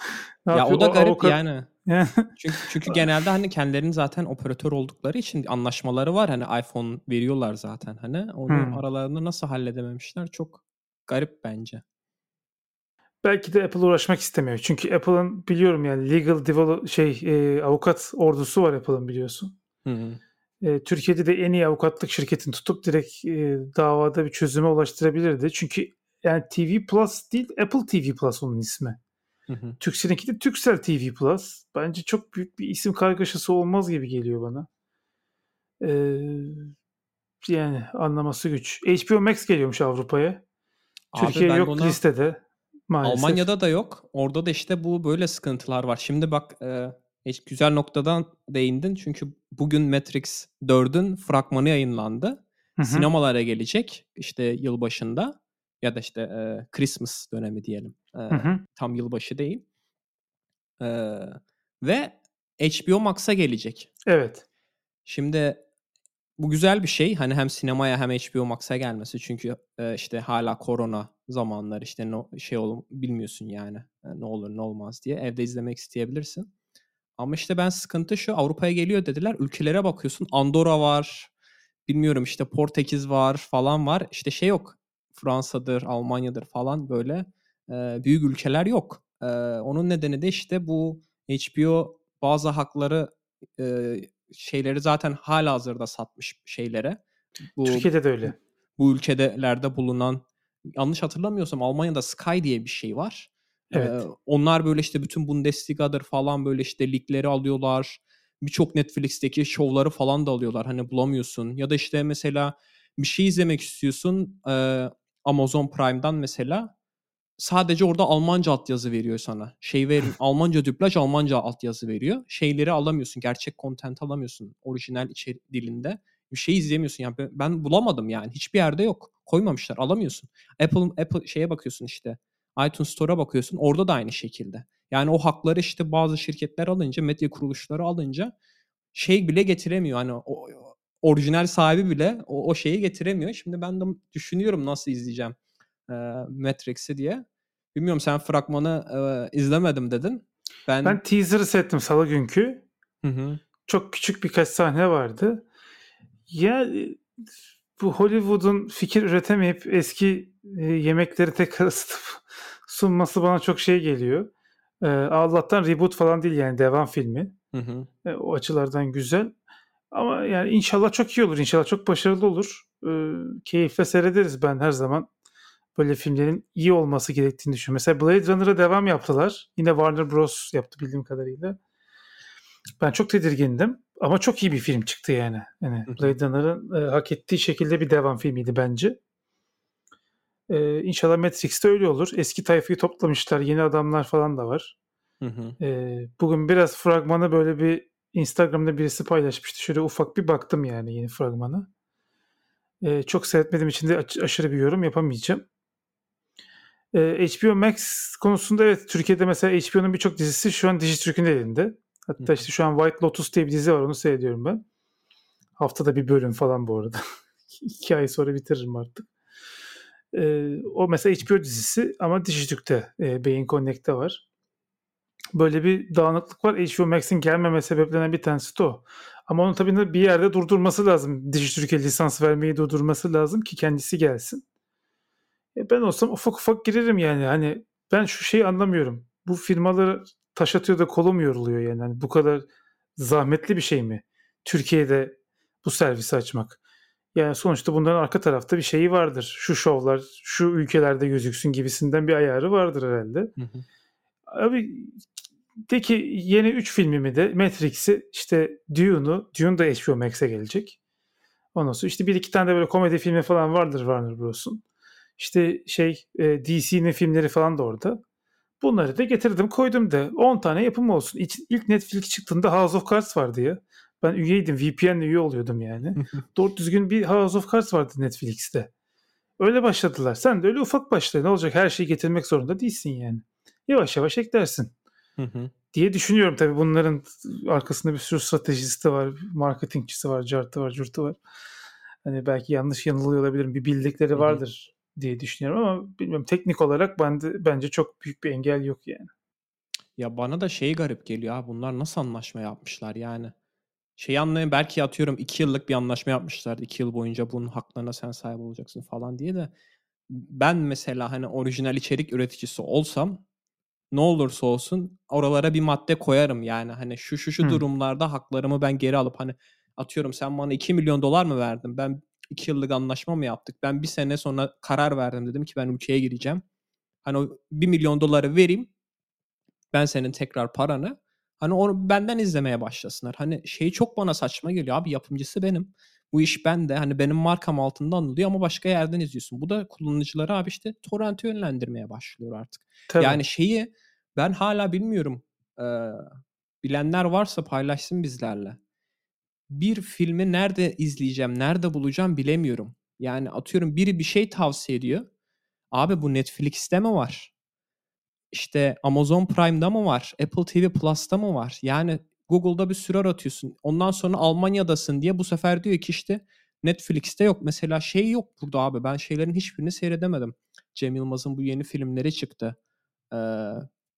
Ne Ya o yapıyor? da garip avukat- yani. Yani Çünkü çünkü genelde hani kendilerinin zaten operatör oldukları için anlaşmaları var. Hani iPhone veriyorlar zaten hani. Onu Hmm. aralarında nasıl halledememişler çok garip bence. belki de Apple uğraşmak istemiyor. Çünkü Apple'ın biliyorum yani legal develop, şey e, avukat ordusu var Apple'ın biliyorsun. Hı hı. E, Türkiye'de de en iyi avukatlık şirketini tutup direkt e, davada bir çözüme ulaştırabilirdi. Çünkü yani TV Plus değil Apple TV Plus onun ismi. Hı hı. Türkcell'inki de Turkcell TV Plus. Bence çok büyük bir isim kargaşası olmaz gibi geliyor bana. E, yani anlaması güç. HBO Max geliyormuş Avrupa'ya. Abi Türkiye yok ona- listede maalesef. Almanya'da da yok. Orada da işte bu böyle sıkıntılar var. Şimdi bak e, hiç güzel noktadan değindin. Çünkü bugün Matrix 4'ün fragmanı yayınlandı. Hı hı. Sinemalara gelecek işte yılbaşında ya da işte e, Christmas dönemi diyelim. E, tam yılbaşı değil. E, ve HBO Max'a gelecek. Evet. Şimdi bu güzel bir şey. Hani hem sinemaya hem HBO Max'a gelmesi. Çünkü e, işte hala korona zamanlar işte no, şey olum bilmiyorsun yani. E, ne olur ne olmaz diye. Evde izlemek isteyebilirsin. Ama işte ben sıkıntı şu Avrupa'ya geliyor dediler. Ülkelere bakıyorsun. Andorra var. Bilmiyorum işte Portekiz var falan var. İşte şey yok. Fransa'dır, Almanya'dır falan böyle e, büyük ülkeler yok. Eee, onun nedeni de işte bu HBO bazı hakları eee, şeyleri zaten halihazırda satmış şeylere. Bu Türkiye'de de öyle. bu ülkelerde bulunan yanlış hatırlamıyorsam Almanya'da Sky diye bir şey var. Evet. Onlar böyle işte bütün Bundesliga'dır falan böyle işte ligleri alıyorlar. Birçok Netflix'teki şovları falan da alıyorlar. Hani bulamıyorsun. Ya da işte mesela bir şey izlemek istiyorsun. Amazon Prime'dan mesela sadece orada Almanca altyazı veriyor sana. Şey ver, Almanca dublaj, Almanca altyazı veriyor. Şeyleri alamıyorsun. Gerçek content alamıyorsun. Orijinal içeri dilinde. Bir şey izleyemiyorsun. Yani ben bulamadım yani. Hiçbir yerde yok. Koymamışlar. Alamıyorsun. Apple Apple şeye bakıyorsun işte. iTunes Store'a bakıyorsun. Orada da aynı şekilde. Yani o hakları işte bazı şirketler alınca, medya kuruluşları alınca şey bile getiremiyor. Hani o, orijinal sahibi bile o, o şeyi getiremiyor. Şimdi ben de düşünüyorum nasıl izleyeceğim e, Matrix'i diye. Bilmiyorum sen fragmanı e, izlemedim dedin. Ben, Ben teaser'ı seyrettim salı günkü. Hı hı. Çok küçük birkaç sahne vardı. Ya bu Hollywood'un fikir üretemeyip eski e, yemekleri tekrar ısıtıp sunması bana çok şey geliyor. E, Allah'tan reboot falan değil yani devam filmi. Hı hı. E, o açılardan güzel. Ama yani inşallah çok iyi olur. İnşallah çok başarılı olur. E, keyifle seyrederiz ben her zaman. Böyle filmlerin iyi olması gerektiğini düşünüyorum. Mesela Blade Runner'a devam yaptılar. Yine Warner Bros. yaptı bildiğim kadarıyla. Ben çok tedirgindim. Ama çok iyi bir film çıktı yani. yani. Blade Runner'ın e, hak ettiği şekilde bir devam filmiydi bence. E, inşallah Matrix'te öyle olur. Eski tayfayı toplamışlar. Yeni adamlar falan da var. Hı hı. E, bugün biraz fragmanı böyle bir Instagram'da birisi paylaşmıştı. Şöyle ufak bir baktım yani yeni fragmanı. E, çok seyretmediğim için de aşırı bir yorum yapamayacağım. E, HBO Max konusunda evet Türkiye'de mesela HBO'nun birçok dizisi şu an Dijitürk'ün elinde. Hatta işte şu an White Lotus diye bir dizi var onu seyrediyorum ben. Haftada bir bölüm falan bu arada. İki ay sonra bitiririm artık. Ee, o mesela HBO dizisi ama Dijitürk'te, e, Beyin Connect'te var. Böyle bir dağınıklık var. HBO Max'in gelmeme sebeplerinden bir tanesi de o. Ama onu tabii bir yerde durdurması lazım. Dijitürk'e lisans vermeyi durdurması lazım ki kendisi gelsin. E ben olsam ufak ufak girerim yani. Hani ben şu şeyi anlamıyorum. Bu firmaları taş atıyor da kolum yoruluyor yani. Hani bu kadar zahmetli bir şey mi? Türkiye'de bu servisi açmak. Yani sonuçta bunların arka tarafta bir şeyi vardır. Şu şovlar şu ülkelerde gözüksün gibisinden bir ayarı vardır herhalde. Hı hı. Abi de ki yeni 3 filmimi de Matrix'i işte Dune'u, Dune da HBO Max'e gelecek. Ondan sonra işte bir iki tane de böyle komedi filmi falan vardır Warner Bros'un. İşte şey e, DC'nin filmleri falan da orada. Bunları da getirdim koydum da 10 tane yapım olsun. İlk, ilk Netflix çıktığında House of Cards vardı ya. Ben üyeydim. VPN'le üye oluyordum yani. Doğru düzgün bir House of Cards vardı Netflix'te. Öyle başladılar. Sen de öyle ufak başla. Ne olacak? Her şeyi getirmek zorunda değilsin yani. Yavaş yavaş eklersin diye düşünüyorum. Tabii bunların arkasında bir sürü stratejisi de var. Marketingçisi var, cartı var, curtu var. Hani belki yanlış yanılıyor olabilirim. Bir bildikleri vardır diye düşünüyorum ama bilmiyorum teknik olarak bende bence çok büyük bir engel yok yani. Ya bana da şey garip geliyor bunlar nasıl anlaşma yapmışlar yani. Şeyi anlayayım belki atıyorum 2 yıllık bir anlaşma yapmışlar. 2 yıl boyunca bunun haklarına sen sahip olacaksın falan diye de ben mesela hani orijinal içerik üreticisi olsam ne olursa olsun oralara bir madde koyarım yani hani şu şu şu Hı. durumlarda haklarımı ben geri alıp hani atıyorum sen bana 2 milyon dolar mı verdin ben 2 yıllık anlaşma mı yaptık? Ben bir sene sonra karar verdim. Dedim ki ben ülkeye gireceğim hani o 1 milyon doları vereyim. Ben senin tekrar paranı. Hani onu benden izlemeye başlasınlar. Hani şey çok bana saçma geliyor. Abi yapımcısı benim. Bu iş bende. Hani benim markam altında anılıyor ama başka yerden izliyorsun. Bu da kullanıcıları abi işte torrent'e yönlendirmeye başlıyor artık. Tabii. yani şeyi ben hala bilmiyorum. Ee, bilenler varsa paylaşsın bizlerle. Bir filmi nerede izleyeceğim, nerede bulacağım bilemiyorum. Yani atıyorum biri bir şey tavsiye ediyor. Abi bu Netflix'te mi var? İşte Amazon Prime'da mı var? Apple TV Plus'ta mı var? Yani Google'da bir sürü aratıyorsun. Ondan sonra Almanya'dasın diye bu sefer diyor ki işte Netflix'te yok. Mesela şey yok burada abi. Ben şeylerin hiçbirini seyredemedim. Cem Yılmaz'ın bu yeni filmleri çıktı. Ee,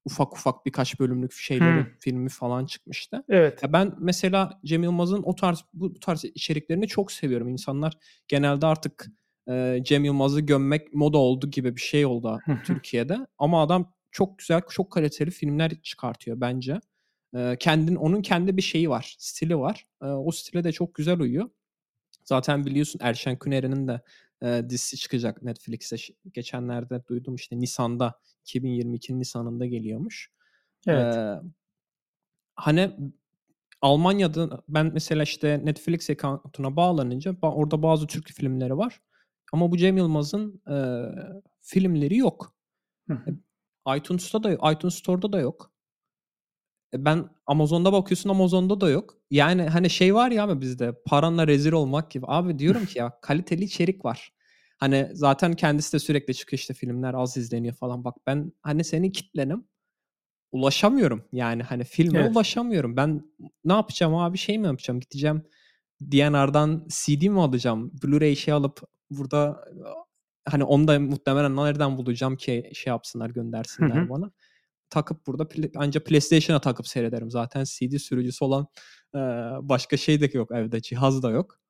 ufak ufak birkaç bölümlük şeyleri, Hmm. filmi falan çıkmıştı. Evet. Ya ben mesela Cem Yılmaz'ın o tarz bu, bu tarz içeriklerini çok seviyorum. İnsanlar genelde artık e, Cem Yılmaz'ı gömmek moda oldu gibi bir şey oldu. Türkiye'de. Ama adam çok güzel, çok kaliteli filmler çıkartıyor bence. Eee, kendin onun kendi bir şeyi var, stili var. Eee, o stile de çok güzel uyuyor. Zaten biliyorsun Erşen Kuneri'nin de eee, dizisi çıkacak Netflix'te. Geçenlerde duydum işte Nisan'da 2022 Nisan'ında geliyormuş. Evet. Eee, hani Almanya'da ben mesela işte Netflix account'una bağlanınca orada bazı Türk filmleri var. Ama bu Cem Yılmaz'ın eee, filmleri yok. Hı. E, iTunes'ta da iTunes Store'da da yok. E, ben Amazon'da bakıyorsun Amazon'da da yok. Yani hani şey var ya abi bizde paranla rezil olmak gibi. Abi diyorum ki ya kaliteli içerik var. Hani zaten kendisi de sürekli çıkıyor işte filmler az izleniyor falan. Bak ben hani senin kitlenim ulaşamıyorum. Yani hani filme Evet. ulaşamıyorum. Ben ne yapacağım abi şey mi yapacağım? Gideceğim DNR'dan CD mi alacağım? Blu-ray şey alıp burada hani onu da muhtemelen nereden bulacağım ki şey yapsınlar göndersinler Hı hı. bana. Takıp burada ancak PlayStation'a takıp seyrederim. Zaten CD sürücüsü olan e, başka şey de yok evde. Cihaz da yok.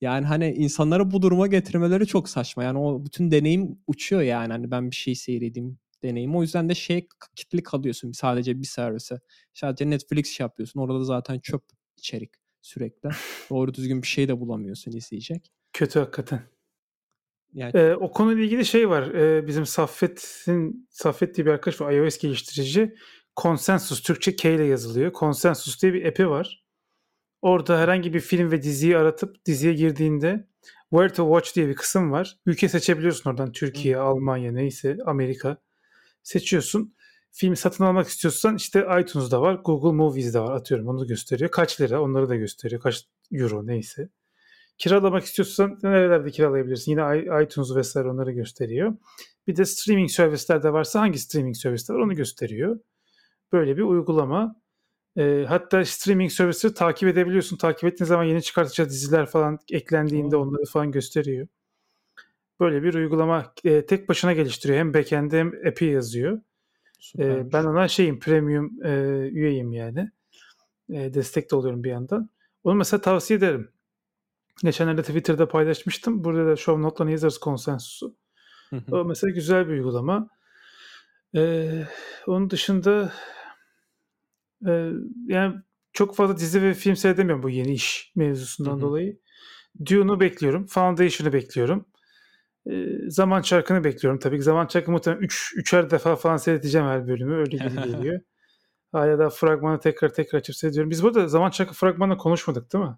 Yani hani insanları bu duruma getirmeleri çok saçma. Yani o bütün deneyim uçuyor yani. Hani ben bir şey seyredeyim deneyim. O yüzden de şey kitli kalıyorsun sadece bir servise. Sadece Netflix şey yapıyorsun. Orada da zaten çöp içerik sürekli. Doğru düzgün bir şey de bulamıyorsun izleyecek. Kötü hakikaten. Yani Ee, o konuyla ilgili şey var. Ee, bizim Saffet'in Saffet diye bir arkadaş var. iOS geliştirici. Consensus. Türkçe K ile yazılıyor. Consensus diye bir app'i var. Orada herhangi bir film ve diziyi aratıp diziye girdiğinde Where to Watch diye bir kısım var. Ülke seçebiliyorsun oradan. Türkiye, Almanya neyse Amerika. Seçiyorsun. Filmi satın almak istiyorsan işte iTunes'da var. Google Movies'de var. Atıyorum onu da gösteriyor. Kaç lira onları da gösteriyor. Kaç euro neyse. Kiralamak istiyorsan nerelerde kiralayabilirsin? Yine iTunes vesaire onları gösteriyor. Bir de streaming servislerde varsa hangi streaming servisler onu gösteriyor. Böyle bir uygulama. E, hatta streaming servisleri takip edebiliyorsun. Takip ettiğin zaman yeni çıkartacağı diziler falan eklendiğinde onları falan gösteriyor. Böyle bir uygulama e, tek başına geliştiriyor. Hem backend'e hem app'i yazıyor. E, ben ona şeyim premium e, üyeyim yani. E, destek de oluyorum bir yandan. Onu mesela tavsiye ederim. Geçenlerde Twitter'da paylaşmıştım. Burada da show notlarını yazarız konsensusu. Hı hı. O mesela güzel bir uygulama. Ee, onun dışında e, yani çok fazla dizi ve film seyredemiyorum bu yeni iş mevzusundan dolayı. Dune'u bekliyorum. Foundation'ı bekliyorum. Ee, zaman Çarkı'nı bekliyorum. Tabii ki Zaman Çarkı muhtemelen 3 üç, üçer defa falan seyredeceğim her bölümü. Öyle gibi geliyor. Hala da fragmanı tekrar tekrar açıp seyrediyorum. Biz burada Zaman Çarkı fragmanla konuşmadık değil mi?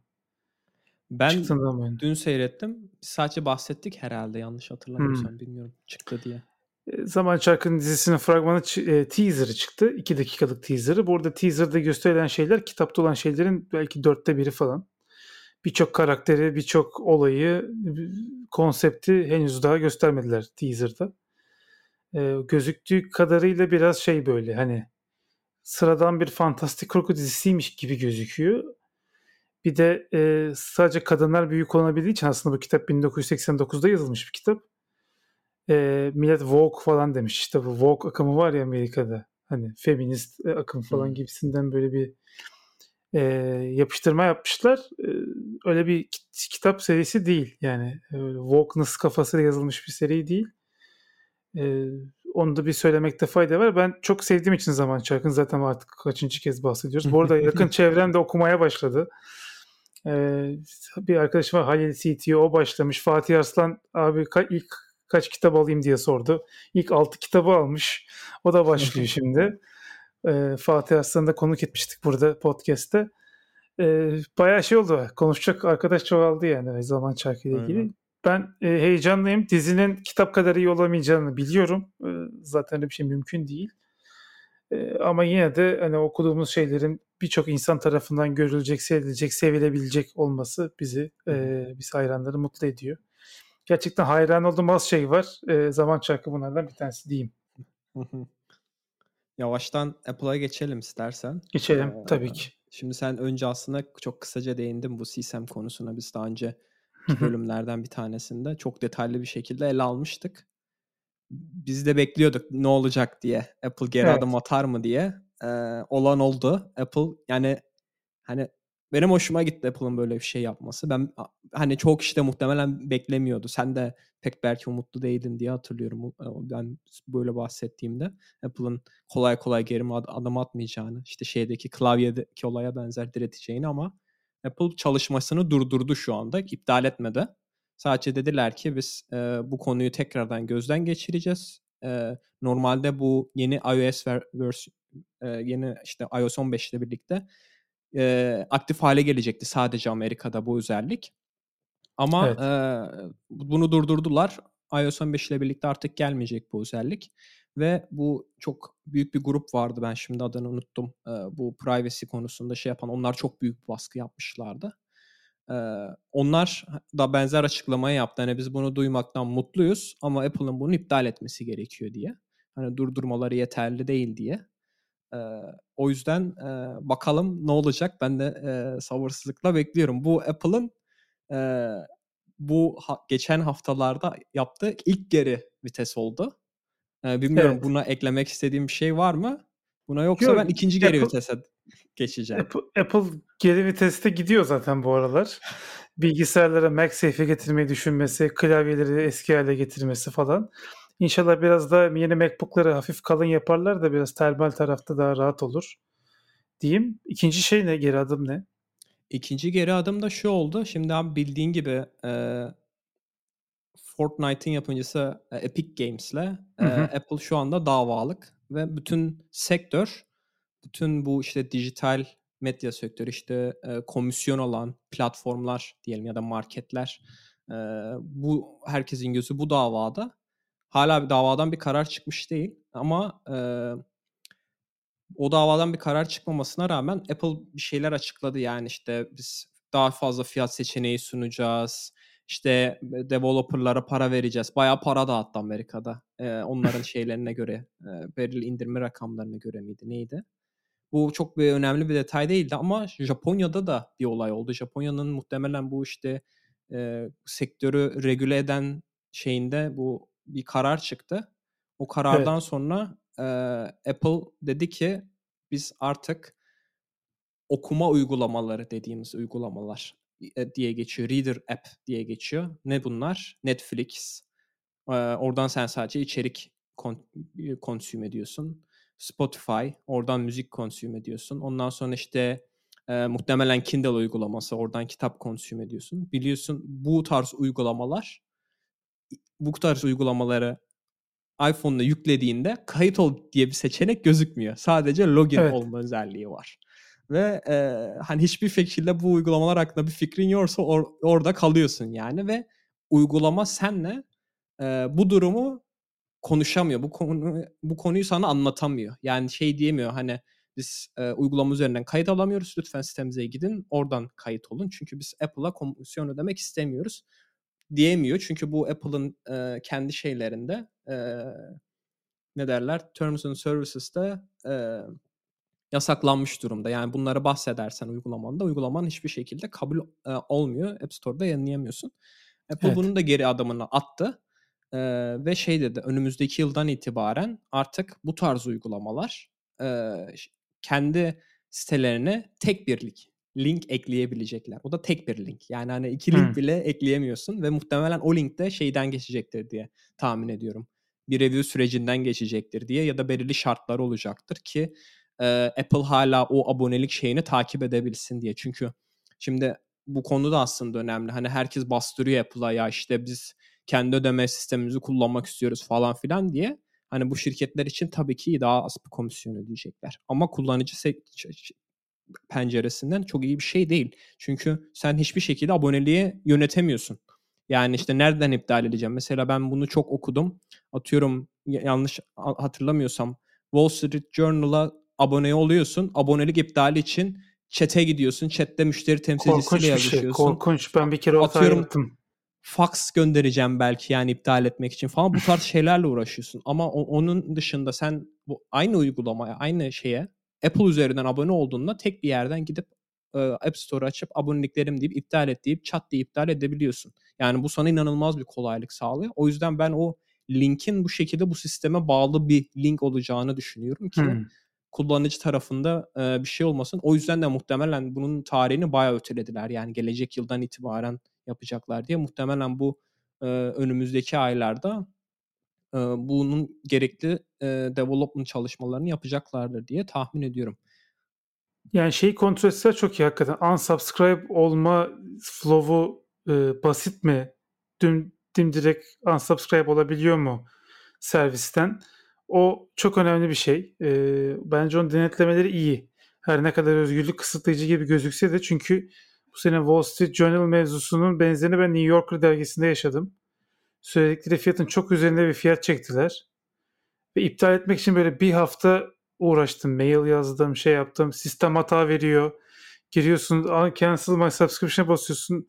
Ben Çıktığından beri. dün seyrettim. Biz sadece bahsettik herhalde yanlış hatırlamıyorsam Hmm. bilmiyorum çıktı diye. E, Zaman Çarkı'nın dizisinin fragmanı e, teaser'ı çıktı. 2 dakikalık teaser'ı. Burada teaser'da gösterilen şeyler kitapta olan şeylerin belki dörtte biri falan. Birçok karakteri, birçok olayı, konsepti henüz daha göstermediler teaser'da. E, gözüktüğü kadarıyla biraz şey böyle hani sıradan bir fantastik korku dizisiymiş gibi gözüküyor. Bir de e, sadece kadınlar büyük olabildiği için aslında bu kitap 1989'da yazılmış bir kitap. E, millet Vogue falan demiş. İşte bu Vogue akımı var ya Amerika'da. Hani feminist e, akım falan gibisinden böyle bir e, yapıştırma yapmışlar. E, öyle bir kit- kitap serisi değil. Yani e, Wokeness kafasıyla yazılmış bir seri değil. E, onu da bir söylemekte fayda var. Ben çok sevdiğim için Zaman Çarkı'nı zaten artık kaçıncı kez bahsediyoruz. Bu arada yakın çevremde okumaya başladı. Ee, bir arkadaşım var Halil CTO o başlamış. Fatih Arslan abi ka- ilk kaç kitap alayım diye sordu. İlk 6 kitabı almış. O da başlıyor şimdi. Ee, Fatih Arslan'ı da konuk etmiştik burada podcast'te. Ee, bayağı şey oldu. Konuşacak arkadaş çoğaldı yani zaman çarkı ile ilgili. Aynen. Ben e, heyecanlıyım. Dizinin kitap kadar iyi olamayacağını biliyorum. E, zaten öyle bir şey mümkün değil. E, ama yine de hani okuduğumuz şeylerin birçok insan tarafından görülecek, sevilecek, sevilebilecek olması bizi, e, biz hayranları mutlu ediyor. Gerçekten hayran olduğum az şey var. E, zaman çarkı bunlardan bir tanesi diyeyim. Yavaştan Apple'a geçelim istersen. Geçelim Ee, tabii ki. Şimdi sen önce aslında çok kısaca değindin bu CSAM konusuna. Biz daha önceki bölümlerden bir tanesinde çok detaylı bir şekilde ele almıştık. Biz de bekliyorduk ne olacak diye. Apple geri Evet. adım atar mı diye. Ee, olan oldu. Apple yani hani benim hoşuma gitti Apple'ın böyle bir şey yapması. Ben hani çok kişi de muhtemelen beklemiyordu. Sen de pek belki umutlu değildin diye hatırlıyorum. Ben böyle bahsettiğimde Apple'ın kolay kolay geri adım atmayacağını, işte şeydeki klavyedeki olaya benzer direteceğini ama Apple çalışmasını durdurdu şu anda. iptal etmedi. Sadece dediler ki biz e, bu konuyu tekrardan gözden geçireceğiz. E, normalde bu yeni iOS ver, vers, e, yeni işte iOS 15 ile birlikte e, aktif hale gelecekti sadece Amerika'da bu özellik. Ama evet. e, bunu durdurdular. iOS 15 ile birlikte artık gelmeyecek bu özellik. Ve bu çok büyük bir grup vardı ben şimdi adını unuttum. E, bu privacy konusunda şey yapan onlar çok büyük bir baskı yapmışlardı. Onlar da benzer açıklamayı yaptı. Hani biz bunu duymaktan mutluyuz ama Apple'ın bunu iptal etmesi gerekiyor diye. Hani durdurmaları yeterli değil diye. E, o yüzden e, bakalım ne olacak. Ben de e, sabırsızlıkla bekliyorum. Bu Apple'ın e, bu ha, geçen haftalarda yaptığı ilk geri vites oldu. E, bilmiyorum evet. buna eklemek istediğim bir şey var mı? Buna yoksa Yok, ben ikinci geri Apple, vitese geçeceğim. Apple, Apple geri viteste gidiyor zaten bu aralar. Bilgisayarlara MagSafe'e getirmeyi düşünmesi, klavyeleri eski hale getirmesi falan. İnşallah biraz da yeni MacBook'ları hafif kalın yaparlar da biraz termal tarafta daha rahat olur diyeyim. İkinci şey ne? Geri adım ne? İkinci geri adım da şu oldu. Şimdi abi bildiğin gibi e, Fortnite'ın yapımcısı e, Epic Games'le e, Apple şu anda davalık ve bütün sektör, bütün bu işte dijital medya sektörü işte e, komisyon alan platformlar diyelim ya da marketler e, bu herkesin gözü bu davada Hala bir davadan bir karar çıkmış değil ama e, o davadan bir karar çıkmamasına rağmen Apple bir şeyler açıkladı. Yani işte biz daha fazla fiyat seçeneği sunacağız. İşte developerlara para vereceğiz. Bayağı para dağıttı Amerika'da. Ee, onların şeylerine göre, e, verili indirme rakamlarına göre miydi, neydi? Bu çok bir önemli bir detay değildi ama Japonya'da da bir olay oldu. Japonya'nın muhtemelen bu işte e, sektörü regüle eden şeyinde bu bir karar çıktı. O karardan evet. sonra e, Apple dedi ki biz artık okuma uygulamaları dediğimiz uygulamalar e, diye geçiyor. Reader App diye geçiyor. Ne bunlar? Netflix. E, oradan sen sadece içerik kon, konsüm ediyorsun. Spotify. Oradan müzik konsüm ediyorsun. Ondan sonra işte e, muhtemelen Kindle uygulaması. Oradan kitap konsüm ediyorsun. Biliyorsun bu tarz uygulamalar bu tarz uygulamaları iPhone'da yüklediğinde kayıt ol diye bir seçenek gözükmüyor. Sadece login evet. olma özelliği var. Ve e, hani hiçbir şekilde bu uygulamalar hakkında bir fikrin yoksa or- orada kalıyorsun yani ve uygulama senle e, bu durumu konuşamıyor. Bu konu bu konuyu sana anlatamıyor. Yani şey diyemiyor hani biz e, uygulama üzerinden kayıt alamıyoruz. Lütfen sitemize gidin. Oradan kayıt olun. Çünkü biz Apple'a komisyon ödemek istemiyoruz diyemiyor. Çünkü bu Apple'ın e, kendi şeylerinde e, ne derler Terms and Services'te e, yasaklanmış durumda. Yani bunları bahsedersen uygulamanda uygulaman hiçbir şekilde kabul e, olmuyor. App Store'da yayınlayamıyorsun. Apple evet. bunun da geri adımını attı. E, ve şey dedi önümüzdeki yıldan itibaren artık bu tarz uygulamalar e, kendi sitelerine tek birlik link ekleyebilecekler. O da tek bir link. Yani hani iki link hmm. bile ekleyemiyorsun ve muhtemelen o link de şeyden geçecektir diye tahmin ediyorum. Bir review sürecinden geçecektir diye ya da belirli şartlar olacaktır ki e, Apple hala o abonelik şeyini takip edebilsin diye. Çünkü şimdi bu konu da aslında önemli. Hani herkes bastırıyor Apple'a ya işte biz kendi ödeme sistemimizi kullanmak istiyoruz falan filan diye. Hani bu şirketler için tabii ki daha az bir komisyon ödeyecekler. Ama kullanıcı penceresinden çok iyi bir şey değil. Çünkü sen hiçbir şekilde aboneliği yönetemiyorsun. Yani işte nereden iptal edeceğim? Mesela ben bunu çok okudum. Atıyorum yanlış hatırlamıyorsam Wall Street Journal'a abone oluyorsun. Abonelik iptali için chat'e gidiyorsun. Chat'te müşteri temsilcisiyle yazışıyorsun. Şey, korkunç. Ben bir kere Atıyorum, yaptım. Fax göndereceğim belki yani iptal etmek için falan. Bu tarz şeylerle uğraşıyorsun. Ama onun dışında sen bu aynı uygulamaya, aynı şeye Apple üzerinden abone olduğunda tek bir yerden gidip e, App Store açıp aboneliklerim deyip iptal et deyip chat diye iptal edebiliyorsun. Yani bu sana inanılmaz bir kolaylık sağlıyor. O yüzden ben o linkin bu şekilde bu sisteme bağlı bir link olacağını düşünüyorum ki hmm. Kullanıcı tarafında e, bir şey olmasın. O yüzden de muhtemelen bunun tarihini bayağı ötelediler. Yani gelecek yıldan itibaren yapacaklar diye. Muhtemelen bu e, önümüzdeki aylarda e, bunun gerekli e, development çalışmalarını yapacaklardır diye tahmin ediyorum. Yani şeyi kontrol etseler çok iyi hakikaten. Unsubscribe olma flow'u e, basit mi? Düm, dimdirek unsubscribe olabiliyor mu servisten? O çok önemli bir şey. E, bence onun denetlemeleri iyi. Her ne kadar özgürlük kısıtlayıcı gibi gözükse de çünkü bu sene Wall Street Journal mevzusunun benzerini ben New Yorker dergisinde yaşadım. Söyledikleri fiyatın çok üzerinde bir fiyat çektiler. Ve iptal etmek için böyle bir hafta uğraştım. Mail yazdım, şey yaptım. Sistem hata veriyor. Giriyorsun, cancel my subscription basıyorsun.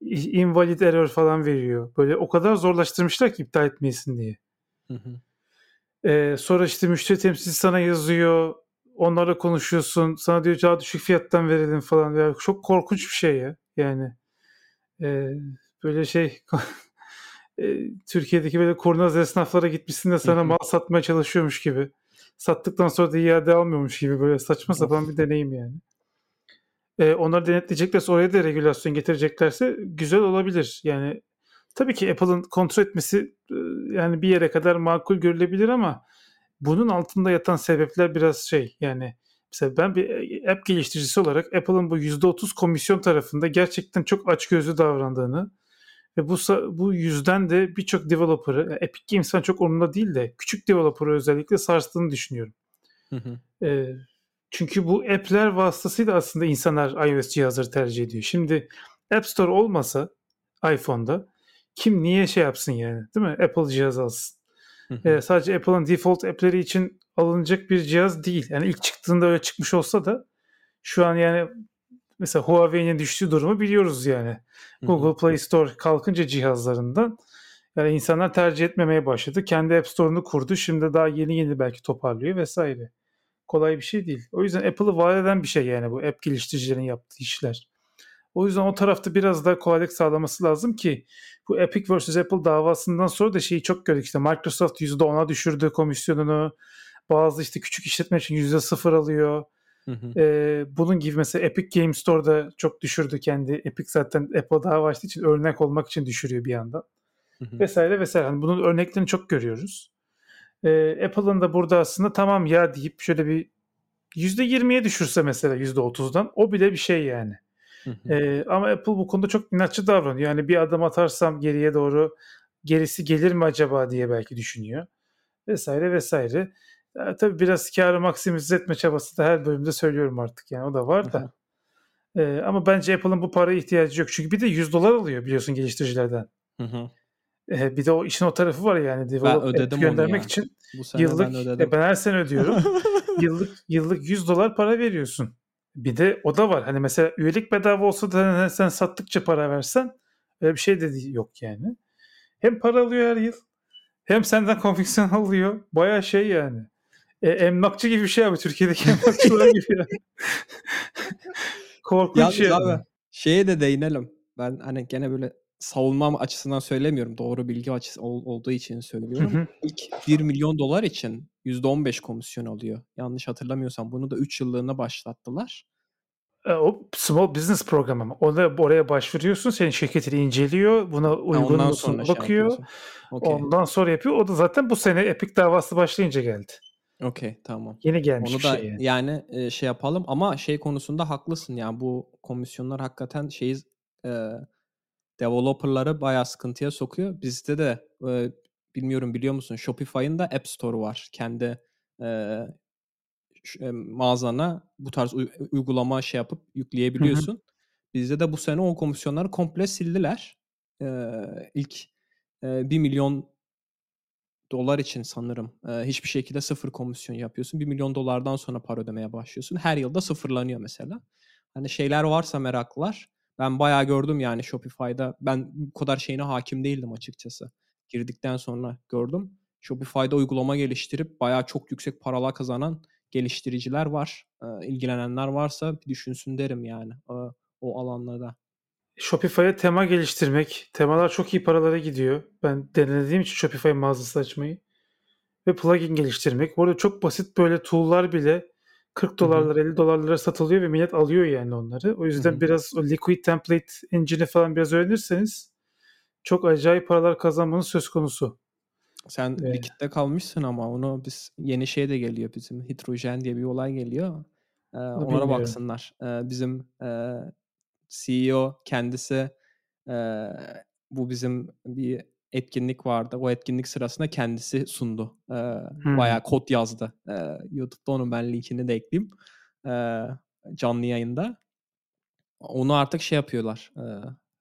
Invalid error falan veriyor. Böyle o kadar zorlaştırmışlar ki iptal etmeyesin diye. Hı hı. Ee, sonra işte müşteri temsilcisi sana yazıyor. Onlarla konuşuyorsun. Sana diyor daha düşük fiyattan verelim falan. Ya çok korkunç bir şey ya. Yani e, böyle şey e, Türkiye'deki böyle kurnaz esnaflara gitmişsin de sana mal satmaya çalışıyormuş gibi. Sattıktan sonra da iade almıyormuş gibi böyle saçma sapan bir deneyim yani. E, onları denetleyeceklerse oraya da regülasyon getireceklerse güzel olabilir. Yani tabii ki Apple'ın kontrol etmesi e, yani bir yere kadar makul görülebilir ama bunun altında yatan sebepler biraz şey yani mesela ben bir app geliştiricisi olarak Apple'ın bu %30 komisyon tarafında gerçekten çok açgözlü davrandığını ve bu bu yüzden de birçok developer'ı, Epic Games'ten çok umurumda değil de küçük developer'ı özellikle sarstığını düşünüyorum. Hı hı. E, çünkü bu app'ler vasıtasıyla aslında insanlar iOS cihazları tercih ediyor. Şimdi App Store olmasa iPhone'da kim niye şey yapsın yani değil mi? Apple cihaz alsın. E, sadece Apple'ın default app'leri için alınacak bir cihaz değil. Yani ilk çıktığında öyle çıkmış olsa da şu an yani mesela Huawei'nin düştüğü durumu biliyoruz yani. Google Play Store kalkınca cihazlarından yani insanlar tercih etmemeye başladı. Kendi App Store'unu kurdu. Şimdi daha yeni yeni belki toparlıyor vesaire. Kolay bir şey değil. O yüzden Apple'ı vaat eden bir şey yani bu app geliştiricilerin yaptığı işler. O yüzden o tarafta biraz daha kolaylık sağlaması lazım ki bu Epic vs Apple davasından sonra da şeyi çok gördük. İşte Microsoft %10'a düşürdü komisyonunu. Bazı işte küçük işletme için %0 alıyor. Hı hı. Ee, bunun gibi mesela Epic Game Store'da çok düşürdü kendi. Epic zaten Apple daha açtığı için örnek olmak için düşürüyor bir yandan. Hı hı. Vesaire vesaire. Yani bunun örneklerini çok görüyoruz. Ee, Apple'ın da burada aslında tamam ya deyip şöyle bir %20'ye düşürse mesela %30'dan o bile bir şey yani. Ee, ama Apple bu konuda çok inatçı davranıyor. Yani bir adım atarsam geriye doğru gerisi gelir mi acaba diye belki düşünüyor. Vesaire vesaire. Ya, tabii biraz karı maksimize etme çabası da her bölümde söylüyorum artık yani o da var da. Ee, ama bence Apple'ın bu paraya ihtiyacı yok. Çünkü bir de 100 dolar alıyor biliyorsun geliştiricilerden. Hı hı. Bir de o işin o tarafı var yani. Develop, ben ödedim göndermek için yıllık ben, ödedim. E, ben her sene ödüyorum. yıllık yıllık 100 dolar para veriyorsun. Bir de o da var. Hani mesela üyelik bedava olsa da hani sen sattıkça para versen öyle bir şey de yok yani. Hem para alıyor her yıl hem senden konfeksiyon alıyor. Baya şey yani. E, emlakçı gibi bir şey abi. Türkiye'deki emlakçılar gibi yani. Korkunç şey. Abi, şeye de değinelim. Ben hani gene böyle savunmam açısından söylemiyorum. Doğru bilgi açısı ol, olduğu için söylüyorum. Hı hı. İlk 1 milyon dolar için %15 komisyon alıyor. Yanlış hatırlamıyorsam bunu da 3 yıllığına başlattılar. E, o small business programı mı? Ona, oraya başvuruyorsun. Senin şirketini inceliyor. Buna uygun musun şey bakıyor. Şey okay. Ondan sonra yapıyor. O da zaten bu sene Epic davası başlayınca geldi. Okey tamam. Yeni gelmiş Onu da şey yani. yani e, şey yapalım ama şey konusunda haklısın yani bu komisyonlar hakikaten şeyi e, developerları bayağı sıkıntıya sokuyor. Bizde de e, bilmiyorum biliyor musun Shopify'ın da App Store var. Kendi e, e, mağazana bu tarz uygulama şey yapıp yükleyebiliyorsun. Hı hı. Bizde de bu sene o komisyonları komple sildiler. E, ilk e, 1 milyon dolar için sanırım e, hiçbir şekilde sıfır komisyon yapıyorsun. 1 milyon dolardan sonra para ödemeye başlıyorsun. Her yılda sıfırlanıyor mesela. Hani şeyler varsa meraklılar. Ben bayağı gördüm yani Shopify'da. Ben bu kadar şeyine hakim değildim açıkçası. Girdikten sonra gördüm. Shopify'da uygulama geliştirip bayağı çok yüksek paralar kazanan geliştiriciler var. E, ilgilenenler varsa bir düşünsün derim yani e, o alanlarda. Shopify'a tema geliştirmek. Temalar çok iyi paralara gidiyor. Ben denediğim için Shopify mağazası açmayı. ve plugin geliştirmek. Bu arada çok basit böyle tool'lar bile 40 dolarlara 50 dolarlara satılıyor ve millet alıyor yani onları. O yüzden Hı hı. biraz o Liquid Template Engine'i falan biraz öğrenirseniz çok acayip paralar kazanmanız söz konusu. Sen Evet. Liquid'de kalmışsın ama onu biz yeni şey de geliyor bizim hidrojen diye bir olay geliyor. Ee, ona da bilmiyorum. baksınlar. Ee, bizim e, CEO kendisi e, bu bizim bir etkinlik vardı. O etkinlik sırasında kendisi sundu. Ee, Hmm. Bayağı kod yazdı. Ee, YouTube'da onun ben linkini de ekleyeyim. Ee, canlı yayında. Onu artık şey yapıyorlar. E,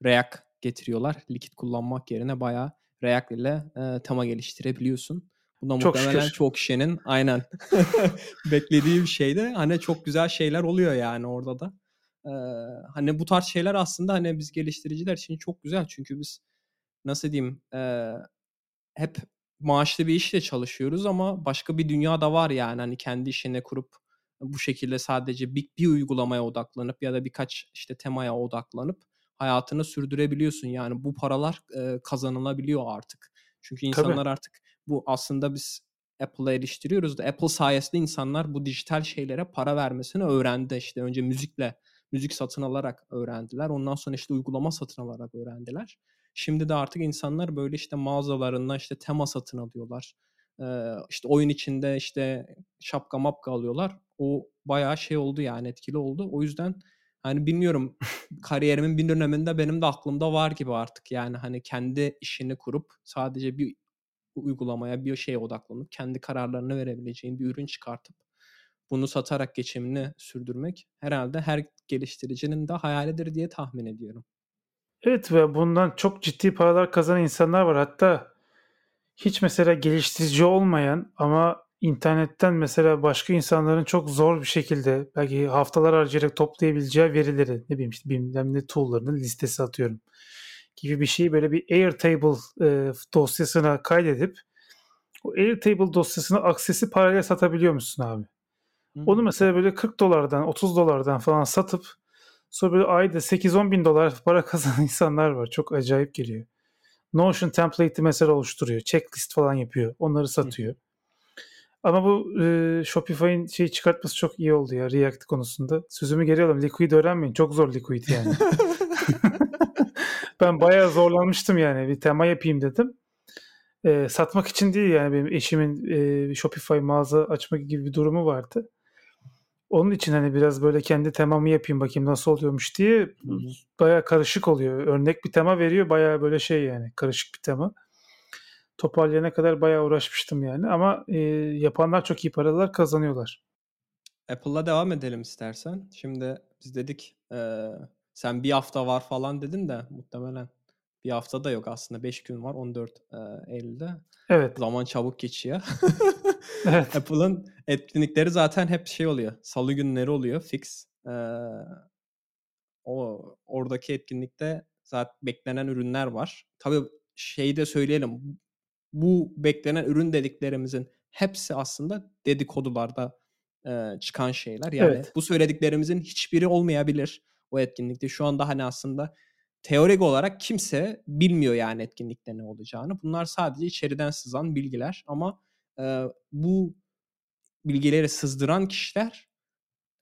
React getiriyorlar. Liquid kullanmak yerine bayağı React ile e, tema geliştirebiliyorsun. Bu da Çok muhtemelen şükür. çok kişinin aynen beklediği bir şeydi. Hani çok güzel şeyler oluyor yani orada da. Ee, hani bu tarz şeyler aslında hani biz geliştiriciler için çok güzel. Çünkü biz nasıl diyeyim e, hep maaşlı bir işle çalışıyoruz ama başka bir dünya da var yani. Hani kendi işini kurup bu şekilde sadece bir, bir uygulamaya odaklanıp ya da birkaç işte temaya odaklanıp hayatını sürdürebiliyorsun. Yani bu paralar e, kazanılabiliyor artık. Çünkü insanlar artık bu aslında biz Apple'a eleştiriyoruz da Apple sayesinde insanlar bu dijital şeylere para vermesini öğrendi. İşte önce müzikle müzik satın alarak öğrendiler. Ondan sonra işte uygulama satın alarak öğrendiler. Şimdi de artık insanlar böyle işte mağazalarından işte tema satın alıyorlar. Ee, işte oyun içinde işte şapka mapka alıyorlar. O bayağı şey oldu yani etkili oldu. O yüzden hani bilmiyorum kariyerimin bir döneminde benim de aklımda var gibi artık. Yani hani kendi işini kurup sadece bir uygulamaya bir şeye odaklanıp kendi kararlarını verebileceğin bir ürün çıkartıp bunu satarak geçimini sürdürmek herhalde her geliştiricinin de hayalidir diye tahmin ediyorum. Evet ve bundan çok ciddi paralar kazanan insanlar var. Hatta hiç mesela geliştirici olmayan ama internetten mesela başka insanların çok zor bir şekilde belki haftalar harcayarak toplayabileceği verileri ne bileyim işte bilmem ne tool'larının listesi atıyorum gibi bir şeyi böyle bir Airtable e, dosyasına kaydedip o Airtable dosyasına aksesi parayla satabiliyor musun abi? Onu mesela böyle 40 dolardan 30 dolardan falan satıp sonra böyle ayda 8-10 bin dolar para kazanan insanlar var. Çok acayip geliyor. Notion template'i mesela oluşturuyor. Checklist falan yapıyor. Onları satıyor. Ama bu e, Shopify'in şeyi çıkartması çok iyi oldu ya React konusunda. Sözümü geri alalım. Liquid öğrenmeyin. Çok zor Liquid yani. ben bayağı zorlanmıştım yani. Bir tema yapayım dedim. E, satmak için değil yani benim eşimin e, Shopify mağaza açmak gibi bir durumu vardı. Onun için hani biraz böyle kendi temamı yapayım bakayım nasıl oluyormuş diye bayağı karışık oluyor. Örnek bir tema veriyor bayağı böyle şey yani karışık bir tema. Toparlayana kadar bayağı uğraşmıştım yani ama e, yapanlar çok iyi paralar kazanıyorlar. Apple'la devam edelim istersen. Şimdi biz dedik e, sen bir hafta var falan dedin de muhtemelen bir hafta da yok aslında 5 gün var 14 e, Eylül'de. Evet. Zaman çabuk geçiyor. evet. Apple'ın etkinlikleri zaten hep şey oluyor. Salı günleri oluyor fix. Ee, o oradaki etkinlikte zaten beklenen ürünler var. Tabii şeyi de söyleyelim. Bu beklenen ürün dediklerimizin hepsi aslında dedikodularda e, çıkan şeyler. Yani Evet. bu söylediklerimizin hiçbiri olmayabilir o etkinlikte. Şu anda hani aslında teorik olarak kimse bilmiyor yani etkinlikte ne olacağını. Bunlar sadece içeriden sızan bilgiler ama e, bu bilgileri sızdıran kişiler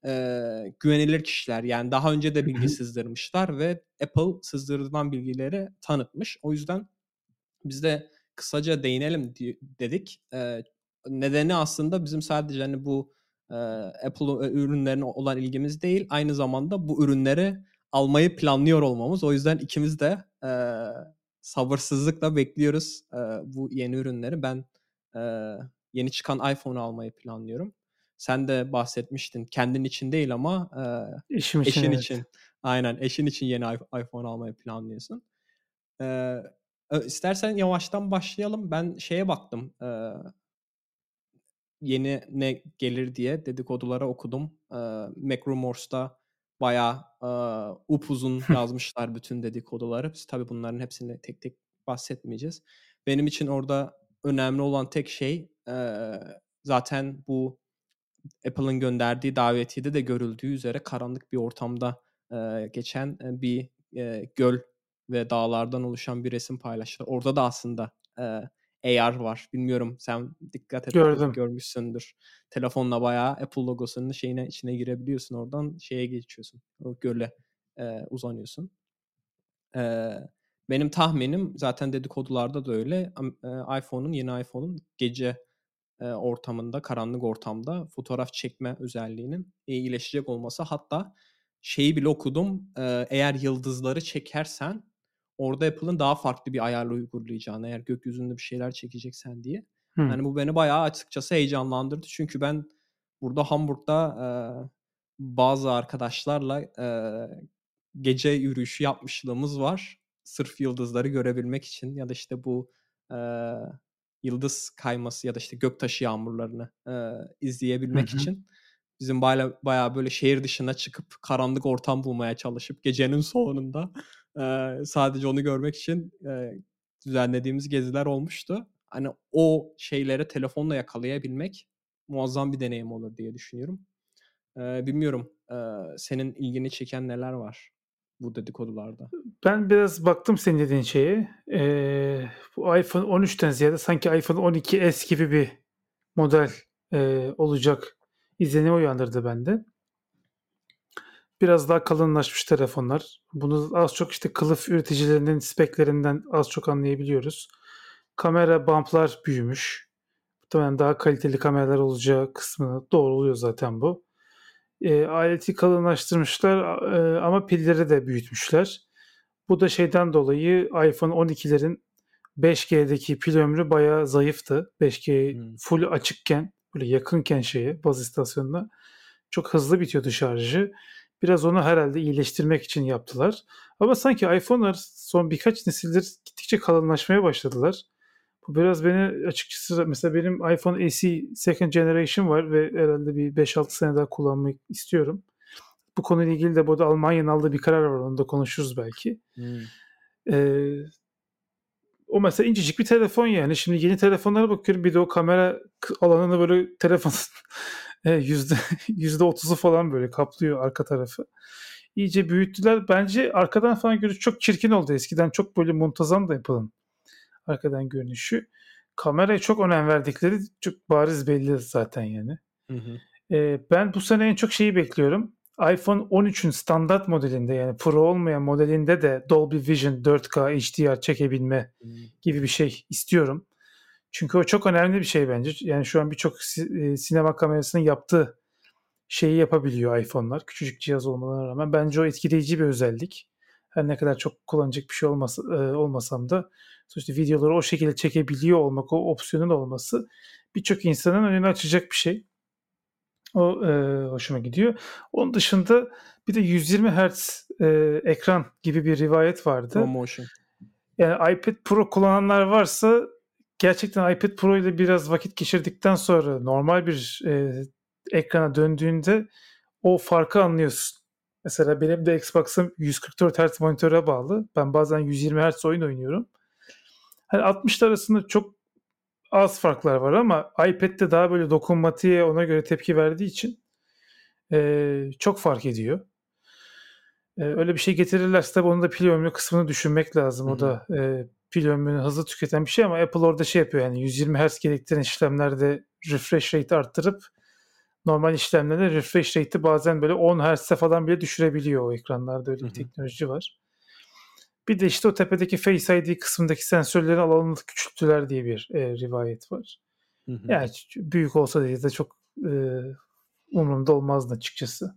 e, güvenilir kişiler. Yani daha önce de bilgi sızdırmışlar ve Apple sızdırılan bilgileri tanıtmış. O yüzden biz de kısaca değinelim dedik. E, nedeni aslında bizim sadece hani bu e, Apple ürünlerine olan ilgimiz değil. Aynı zamanda bu ürünleri almayı planlıyor olmamız. O yüzden ikimiz de e, sabırsızlıkla bekliyoruz e, bu yeni ürünleri. Ben e, yeni çıkan iPhone'u almayı planlıyorum. Sen de bahsetmiştin. Kendin için değil ama e, için, eşin evet. için. Aynen eşin için yeni iPhone almayı planlıyorsun. E, istersen yavaştan başlayalım. Ben şeye baktım. E, yeni ne gelir diye dedikodulara okudum. E, Macrumors'ta bayağı e, upuzun yazmışlar bütün dedikoduları. Biz tabii bunların hepsini tek tek bahsetmeyeceğiz. Benim için orada önemli olan tek şey e, zaten bu Apple'ın gönderdiği davetiyede de görüldüğü üzere karanlık bir ortamda e, geçen bir e, göl ve dağlardan oluşan bir resim paylaştılar. Orada da aslında e, AR var. Bilmiyorum sen dikkat et Gördüm. görmüşsündür. Telefonla bayağı Apple logosunun şeyine içine girebiliyorsun. Oradan şeye geçiyorsun. O göle e, uzanıyorsun. E, benim tahminim zaten dedikodularda da öyle. E, iPhone'un yeni iPhone'un gece e, ortamında, karanlık ortamda fotoğraf çekme özelliğinin iyileşecek olması. Hatta şeyi bile okudum. E, eğer yıldızları çekersen orada Apple'ın daha farklı bir ayarla uygulayacağını eğer gökyüzünde bir şeyler çekeceksen diye. Hmm. Yani bu beni bayağı açıkçası heyecanlandırdı. Çünkü ben burada Hamburg'da e, bazı arkadaşlarla e, gece yürüyüşü yapmışlığımız var. Sırf yıldızları görebilmek için ya da işte bu e, yıldız kayması ya da işte göktaşı yağmurlarını e, izleyebilmek hı hı. için bizim bayağı, bayağı böyle şehir dışına çıkıp karanlık ortam bulmaya çalışıp gecenin sonunda e, sadece onu görmek için e, düzenlediğimiz geziler olmuştu. Hani o şeyleri telefonla yakalayabilmek muazzam bir deneyim olur diye düşünüyorum. E, bilmiyorum e, senin ilgini çeken neler var bu dedikodularda? Ben biraz baktım senin dediğin şeye. Ee, bu iPhone 13'ten ziyade sanki iPhone 12s gibi bir model e, olacak izlenimi uyandırdı bende. Biraz daha kalınlaşmış telefonlar. Bunu az çok işte kılıf üreticilerinin speklerinden az çok anlayabiliyoruz. Kamera bumplar büyümüş. Muhtemelen daha kaliteli kameralar olacağı kısmı doğru oluyor zaten bu. E, aleti kalınlaştırmışlar e, ama pilleri de büyütmüşler. Bu da şeyden dolayı iPhone 12'lerin 5G'deki pil ömrü bayağı zayıftı. 5G hmm. full açıkken böyle yakınken şeye baz istasyonuna çok hızlı bitiyordu şarjı. Biraz onu herhalde iyileştirmek için yaptılar. Ama sanki iPhone'lar son birkaç nesildir gittikçe kalınlaşmaya başladılar. Bu biraz beni açıkçası mesela benim iPhone SE Second Generation var ve herhalde bir 5-6 sene daha kullanmak istiyorum. Bu konuyla ilgili de burada Almanya'nın aldığı bir karar var. Onu da konuşuruz belki. Hmm. Ee, o mesela incecik bir telefon yani. Şimdi yeni telefonlara bakıyorum. Bir de o kamera alanını böyle telefon yüzde yüzde otuzu falan böyle kaplıyor arka tarafı. İyice büyüttüler. Bence arkadan falan görüş çok çirkin oldu. Eskiden çok böyle muntazam da yapalım arkadan görünüşü. Kameraya çok önem verdikleri çok bariz belli zaten yani. Hı hı. Ee, ben bu sene en çok şeyi bekliyorum. iPhone 13'ün standart modelinde yani Pro olmayan modelinde de Dolby Vision 4K HDR çekebilme hmm. gibi bir şey istiyorum. Çünkü o çok önemli bir şey bence. Yani şu an birçok e, sinema kamerasının yaptığı şeyi yapabiliyor iPhone'lar. Küçücük cihaz olmalarına rağmen. Bence o etkileyici bir özellik. Her ne kadar çok kullanacak bir şey olmasa, e, olmasam da sonuçta videoları o şekilde çekebiliyor olmak, o opsiyonun olması birçok insanın önünü açacak bir şey. O e, hoşuma gidiyor. Onun dışında bir de 120 Hz e, ekran gibi bir rivayet vardı. Promotion. Yani iPad Pro kullananlar varsa gerçekten iPad Pro ile biraz vakit geçirdikten sonra normal bir e, ekrana döndüğünde o farkı anlıyorsun. Mesela benim de Xbox'ım 144 Hz monitöre bağlı. Ben bazen 120 Hz oyun oynuyorum. Hani 60 arasında çok az farklar var ama iPad'de daha böyle dokunmatiğe ona göre tepki verdiği için e, çok fark ediyor. E, öyle bir şey getirirlerse tabii onun da pil ömrü kısmını düşünmek lazım. Hı-hı. O da e, pil ömrünü hızlı tüketen bir şey ama Apple orada şey yapıyor yani 120 Hz gerektiren işlemlerde refresh rate arttırıp normal işlemlerde refresh rate'i bazen böyle 10 Hz'e falan bile düşürebiliyor o ekranlarda öyle bir Hı-hı. teknoloji var. Bir de işte o tepedeki Face ID kısmındaki sensörlerin alanını küçülttüler diye bir e, rivayet var. Hı hı. Yani büyük olsa diye de çok e, umurumda olmazdı açıkçası.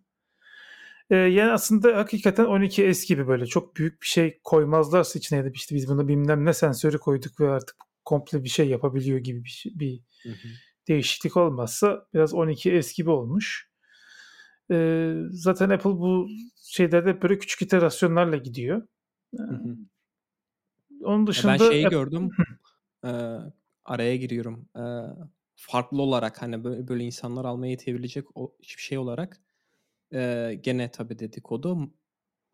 E, yani aslında hakikaten 12S gibi böyle çok büyük bir şey koymazlarsa içine de işte biz buna bilmem ne sensörü koyduk ve artık komple bir şey yapabiliyor gibi bir, şey, bir hı hı. değişiklik olmazsa biraz 12S gibi olmuş. E, zaten Apple bu şeylerde böyle küçük iterasyonlarla gidiyor. Onun dışında... ben şeyi gördüm. e, araya giriyorum. E, farklı olarak hani böyle, böyle insanlar almaya yetebilecek o hiçbir şey olarak e, gene tabii dedikodu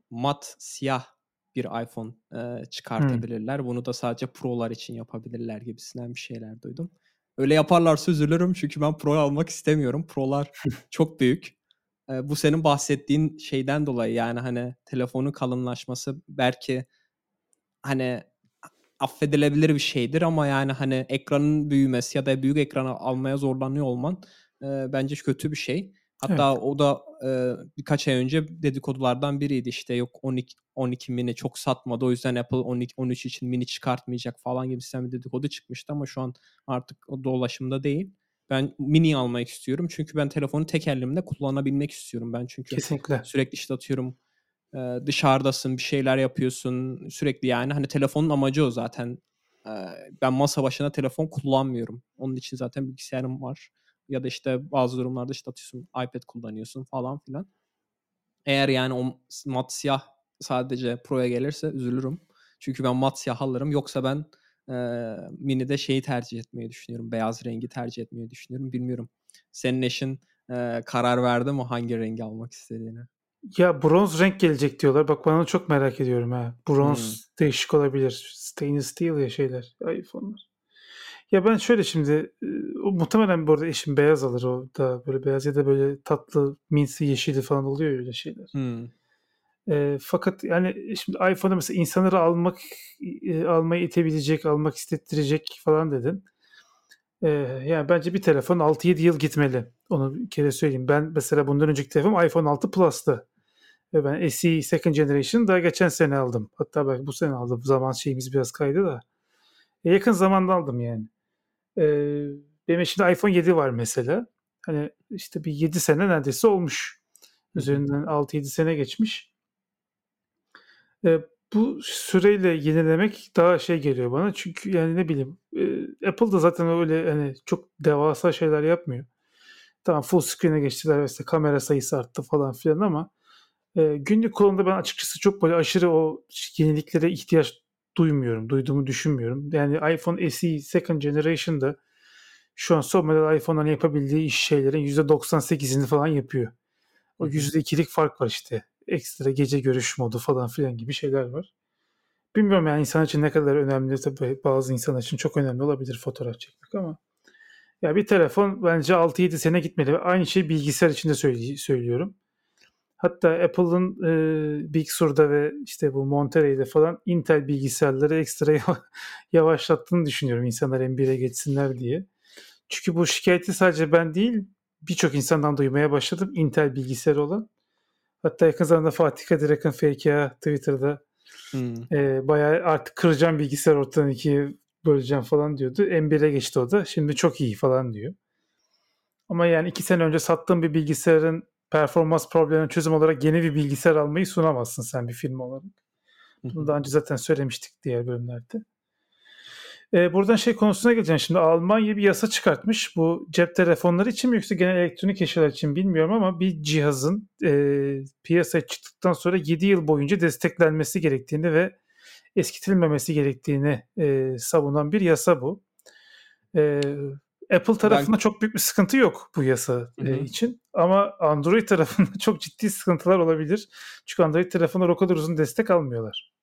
mat siyah bir iPhone e, çıkartabilirler. Hmm. Bunu da sadece Pro'lar için yapabilirler gibisinden bir şeyler duydum. Öyle yaparlarsa üzülürüm çünkü ben Pro almak istemiyorum. Pro'lar çok büyük bu senin bahsettiğin şeyden dolayı yani hani telefonun kalınlaşması belki hani affedilebilir bir şeydir ama yani hani ekranın büyümesi ya da büyük ekranı almaya zorlanıyor olman e, bence kötü bir şey. Hatta Evet. o da e, birkaç ay önce dedikodulardan biriydi işte yok 12 12 mini çok satmadı o yüzden Apple 12 13 için mini çıkartmayacak falan gibi bir dedikodu çıkmıştı ama şu an artık o dolaşımda değil. Ben mini almak istiyorum çünkü ben telefonu tek elimde kullanabilmek istiyorum ben çünkü Kesinlikle. sürekli işte atıyorum e, dışarıdasın bir şeyler yapıyorsun sürekli yani hani telefonun amacı o zaten E, ben masa başına telefon kullanmıyorum onun için zaten bilgisayarım var ya da işte bazı durumlarda işte atıyorsun iPad kullanıyorsun falan filan. Eğer yani o mat siyah sadece Pro'ya gelirse üzülürüm. Çünkü ben mat siyah alırım. Yoksa ben e, mini'de şeyi tercih etmeyi düşünüyorum. Beyaz rengi tercih etmeyi düşünüyorum. Bilmiyorum. Senin eşin e, karar verdi mi hangi rengi almak istediğini? Ya bronz renk gelecek diyorlar. Bak bana çok merak ediyorum ha. Bronz hmm. değişik olabilir. Stainless steel ya şeyler. iPhone'lar. Ya ben şöyle şimdi o, muhtemelen bu arada eşim beyaz alır o da böyle beyaz ya da böyle tatlı minsi yeşili falan oluyor öyle şeyler. Hmm. E, fakat yani şimdi iPhone'u mesela insanları almak e, almayı itebilecek, almak istettirecek falan dedin. E, yani bence bir telefon 6-7 yıl gitmeli. Onu bir kere söyleyeyim. Ben mesela bundan önceki telefonum iPhone 6 Plus'tı. Ve ben SE Second Generation daha geçen sene aldım. Hatta belki bu sene aldım. Zaman şeyimiz biraz kaydı da. E, yakın zamanda aldım yani. E, benim şimdi iPhone 7 var mesela. Hani işte bir 7 sene neredeyse olmuş. Üzerinden 6-7 sene geçmiş. E, bu süreyle yenilemek daha şey geliyor bana. Çünkü yani ne bileyim e, Apple da zaten öyle hani çok devasa şeyler yapmıyor. Tamam full screen'e geçtiler işte kamera sayısı arttı falan filan ama e, günlük kullanımda ben açıkçası çok böyle aşırı o yeniliklere ihtiyaç duymuyorum. Duyduğumu düşünmüyorum. Yani iPhone SE Second Generation'da şu an son model iPhone'ların yapabildiği iş şeylerin %98'ini falan yapıyor. O %2'lik fark var işte. Ekstra gece görüş modu falan filan gibi şeyler var. Bilmiyorum yani insan için ne kadar önemli tabii bazı insan için çok önemli olabilir fotoğraf çekmek ama ya bir telefon bence 6-7 sene gitmeli. Aynı şeyi bilgisayar için de söylüyorum. Hatta Apple'ın e, Big Sur'da ve işte bu Monterey'de falan Intel bilgisayarları ekstra yavaşlattığını düşünüyorum insanlar M1'e geçsinler diye. Çünkü bu şikayeti sadece ben değil birçok insandan duymaya başladım Intel bilgisayarı olan. Hatta yakın zamanda Fatih Kadir Akın FK Twitter'da hmm. e, bayağı artık kıracağım bilgisayar ortadan ikiye böleceğim falan diyordu. M1'e geçti o da. Şimdi çok iyi falan diyor. Ama yani iki sene önce sattığım bir bilgisayarın performans problemine çözüm olarak yeni bir bilgisayar almayı sunamazsın sen bir film olarak. Bunu daha önce zaten söylemiştik diğer bölümlerde. E, buradan şey konusuna geleceğim. Şimdi Almanya bir yasa çıkartmış. Bu cep telefonları için mi yoksa genel elektronik eşyalar için bilmiyorum ama bir cihazın e, piyasaya çıktıktan sonra 7 yıl boyunca desteklenmesi gerektiğini ve eskitilmemesi gerektiğini e, savunan bir yasa bu. E, Apple tarafında ben... çok büyük bir sıkıntı yok bu yasa e, için ama Android tarafında çok ciddi sıkıntılar olabilir. Çünkü Android tarafında o kadar uzun destek almıyorlar.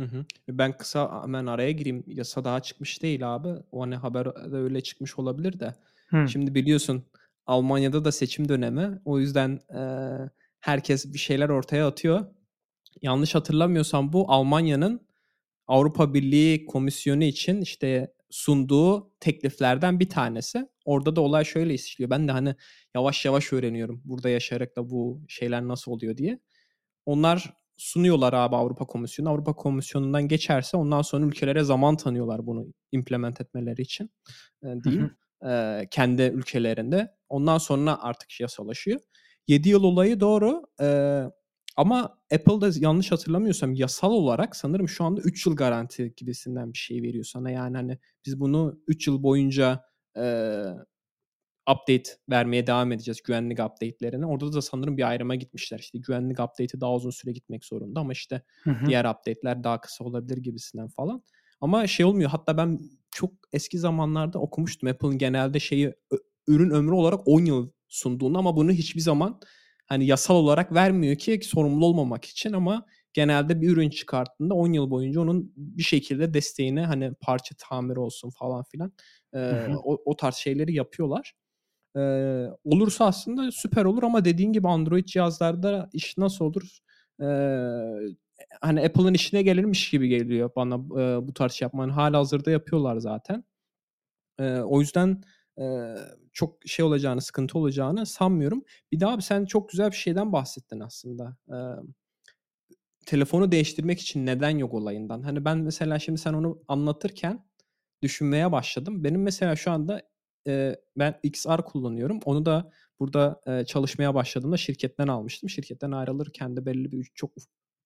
Hı hı. Ben kısa hemen araya gireyim. Yasa daha çıkmış değil abi. O hani haber de öyle çıkmış olabilir de. Hı. Şimdi biliyorsun Almanya'da da seçim dönemi. O yüzden e, herkes bir şeyler ortaya atıyor. Yanlış hatırlamıyorsam bu Almanya'nın Avrupa Birliği Komisyonu için işte sunduğu tekliflerden bir tanesi. Orada da olay şöyle işliyor. Ben de hani yavaş yavaş öğreniyorum. Burada yaşayarak da bu şeyler nasıl oluyor diye. Onlar sunuyorlar abi Avrupa Komisyonu. Avrupa Komisyonu'ndan geçerse ondan sonra ülkelere zaman tanıyorlar bunu implement etmeleri için e, diyeyim. E, kendi ülkelerinde. Ondan sonra artık yasalaşıyor. 7 yıl olayı doğru. E, ama Apple'da yanlış hatırlamıyorsam yasal olarak sanırım şu anda 3 yıl garanti gibisinden bir şey veriyor sana. Yani hani biz bunu 3 yıl boyunca e, update vermeye devam edeceğiz güvenlik update'lerine. Orada da sanırım bir ayrıma gitmişler. İşte güvenlik update'i daha uzun süre gitmek zorunda ama işte hı hı. diğer update'ler daha kısa olabilir gibisinden falan. Ama şey olmuyor. Hatta ben çok eski zamanlarda okumuştum. Apple'ın genelde şeyi ürün ömrü olarak 10 yıl sunduğunu ama bunu hiçbir zaman hani yasal olarak vermiyor ki sorumlu olmamak için ama genelde bir ürün çıkarttığında 10 yıl boyunca onun bir şekilde desteğine hani parça tamir olsun falan filan e, o, o tarz şeyleri yapıyorlar. E, olursa aslında süper olur ama dediğin gibi Android cihazlarda iş nasıl olur? E, hani Apple'ın işine gelirmiş gibi geliyor bana e, bu tarz şey yapman. Hala hazırda yapıyorlar zaten. E, o yüzden e, çok şey olacağını, sıkıntı olacağını sanmıyorum. Bir daha abi sen çok güzel bir şeyden bahsettin aslında. E, telefonu değiştirmek için neden yok olayından. Hani ben mesela şimdi sen onu anlatırken düşünmeye başladım. Benim mesela şu anda e, ben XR kullanıyorum. Onu da burada e, çalışmaya başladığımda şirketten almıştım. Şirketten ayrılırken de belli bir çok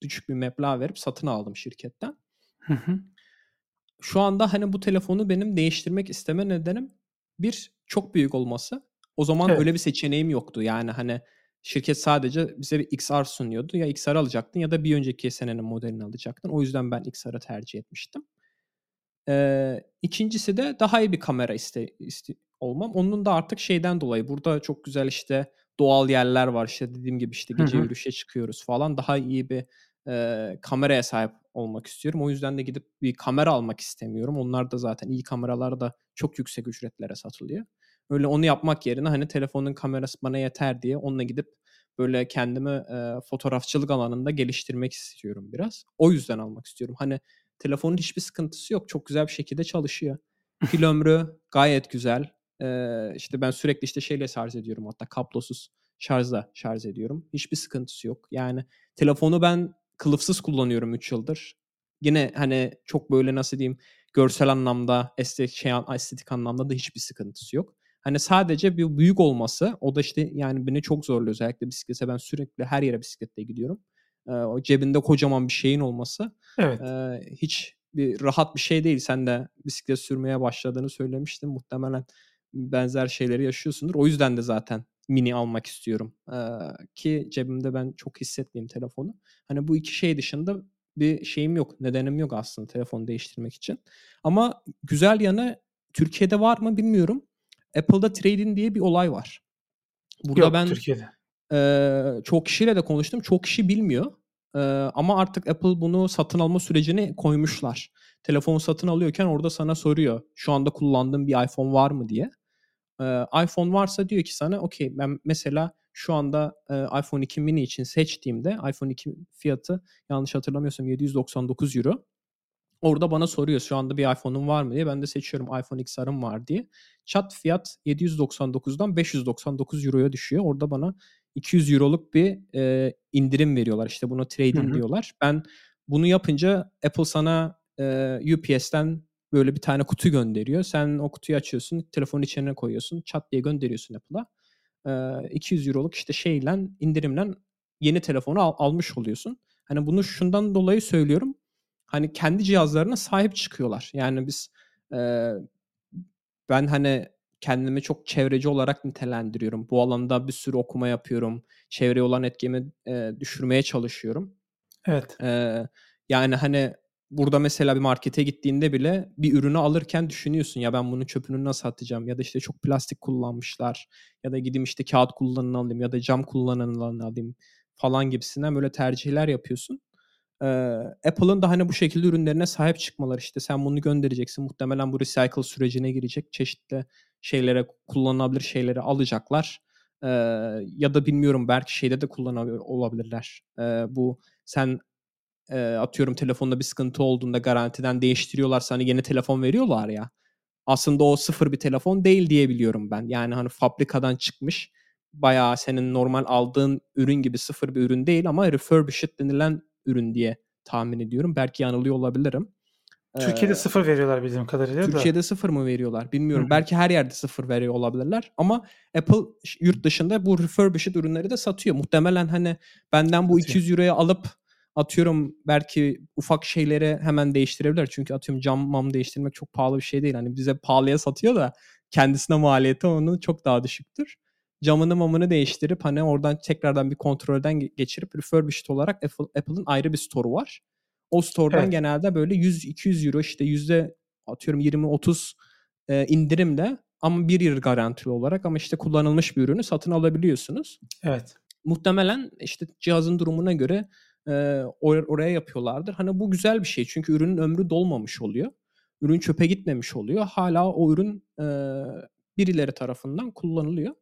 düşük bir meblağ verip satın aldım şirketten. Hı hı. Şu anda hani bu telefonu benim değiştirmek isteme nedenim bir çok büyük olması. O zaman Evet. öyle bir seçeneğim yoktu. Yani hani şirket sadece bize bir XR sunuyordu. Ya XR alacaktın ya da bir önceki senenin modelini alacaktın. O yüzden ben XR'ı tercih etmiştim. Ee, ikincisi de daha iyi bir kamera iste, iste olmam. Onun da artık şeyden dolayı burada çok güzel işte doğal yerler var. İşte dediğim gibi işte gece hı. yürüyüşe çıkıyoruz falan. Daha iyi bir e, kameraya sahip olmak istiyorum. O yüzden de gidip bir kamera almak istemiyorum. Onlar da zaten iyi kameralar da çok yüksek ücretlere satılıyor. Öyle onu yapmak yerine hani telefonun kamerası bana yeter diye onunla gidip böyle kendimi e, fotoğrafçılık alanında geliştirmek istiyorum biraz. O yüzden almak istiyorum. Hani telefonun hiçbir sıkıntısı yok. Çok güzel bir şekilde çalışıyor. Pil ömrü gayet güzel. Ee, işte ben sürekli işte şeyle şarj ediyorum hatta kablosuz şarjla şarj ediyorum. Hiçbir sıkıntısı yok. Yani telefonu ben kılıfsız kullanıyorum 3 yıldır. Yine hani çok böyle nasıl diyeyim görsel anlamda estetik, şey, estetik anlamda da hiçbir sıkıntısı yok. Hani sadece bir büyük olması o da işte yani beni çok zorluyor özellikle bisiklete ben sürekli her yere bisikletle gidiyorum. Ee, o cebinde kocaman bir şeyin olması Evet. e, hiç bir rahat bir şey değil. Sen de bisiklet sürmeye başladığını söylemiştin. Muhtemelen benzer şeyleri yaşıyorsundur. O yüzden de zaten mini almak istiyorum. Ee, ki cebimde ben çok hissetmeyeyim telefonu. Hani bu iki şey dışında bir şeyim yok. Nedenim yok aslında telefonu değiştirmek için. Ama güzel yanı Türkiye'de var mı bilmiyorum. Apple'da trade-in diye bir olay var. Burada Yok ben Türkiye'de. e, çok kişiyle de konuştum. Çok kişi bilmiyor. E, ama artık Apple bunu satın alma sürecini koymuşlar. Telefon satın alıyorken orada sana soruyor. Şu anda kullandığın bir iPhone var mı diye. E, iPhone varsa diyor ki sana okey ben mesela şu anda e, iPhone 2 mini için seçtiğimde iPhone 2 fiyatı yanlış hatırlamıyorsam 799 euro. Orada bana soruyor şu anda bir iPhone'un var mı diye. Ben de seçiyorum iPhone XR'ım var diye. Chat fiyat 799'dan 599 euroya düşüyor. Orada bana 200 euroluk bir e, indirim veriyorlar. İşte bunu trade-in Hı hı. diyorlar. Ben bunu yapınca Apple sana e, UPS'ten böyle bir tane kutu gönderiyor. Sen o kutuyu açıyorsun, telefonun içine koyuyorsun, çat diye gönderiyorsun Apple'a. E, 200 euroluk işte şeyle indirimle yeni telefonu al- almış oluyorsun. Hani bunu şundan dolayı söylüyorum. Hani kendi cihazlarına sahip çıkıyorlar. Yani biz e, ben hani kendimi çok çevreci olarak nitelendiriyorum. Bu alanda bir sürü okuma yapıyorum. Çevreye olan etkimi e, düşürmeye çalışıyorum. Evet. Ee, yani hani burada mesela bir markete gittiğinde bile bir ürünü alırken düşünüyorsun ya ben bunun çöpünü nasıl atacağım ya da işte çok plastik kullanmışlar ya da gideyim işte kağıt kullananı alayım ya da cam kullananı alayım falan gibisinden böyle tercihler yapıyorsun. Ee, Apple'ın da hani bu şekilde ürünlerine sahip çıkmaları işte sen bunu göndereceksin muhtemelen bu recycle sürecine girecek çeşitli şeylere kullanılabilir şeyleri alacaklar. Ee, ya da bilmiyorum belki şeyde de kullanabilir olabilirler. Ee, bu sen e, atıyorum telefonda bir sıkıntı olduğunda garantiden değiştiriyorlarsa hani yeni telefon veriyorlar ya. Aslında o sıfır bir telefon değil diye biliyorum ben. Yani hani fabrikadan çıkmış bayağı senin normal aldığın ürün gibi sıfır bir ürün değil ama refurbished denilen ürün diye tahmin ediyorum. Belki yanılıyor olabilirim. Türkiye'de Ee, sıfır veriyorlar bildiğim kadarıyla da. Türkiye'de sıfır mı veriyorlar bilmiyorum. Hı. Belki her yerde sıfır veriyor olabilirler. Ama Apple yurt dışında bu refurbished ürünleri de satıyor. Muhtemelen hani benden bu Satıyor. 200 euroya alıp atıyorum belki ufak şeyleri hemen değiştirebilir. Çünkü atıyorum cam mam değiştirmek çok pahalı bir şey değil. Hani bize pahalıya satıyor da kendisine maliyeti onun çok daha düşüktür. Camını mamını değiştirip hani oradan tekrardan bir kontrolden ge- geçirip refurbished olarak Apple, Apple'ın ayrı bir store'u var. O store'dan Evet. genelde böyle 100-200 euro işte yüzde atıyorum 20-30 e, indirimle ama bir yıl garantili olarak ama işte kullanılmış bir ürünü satın alabiliyorsunuz. Evet. Muhtemelen işte cihazın durumuna göre e, or- oraya yapıyorlardır. Hani bu güzel bir şey çünkü ürünün ömrü dolmamış oluyor. Ürün çöpe gitmemiş oluyor. Hala o ürün e, birileri tarafından kullanılıyor.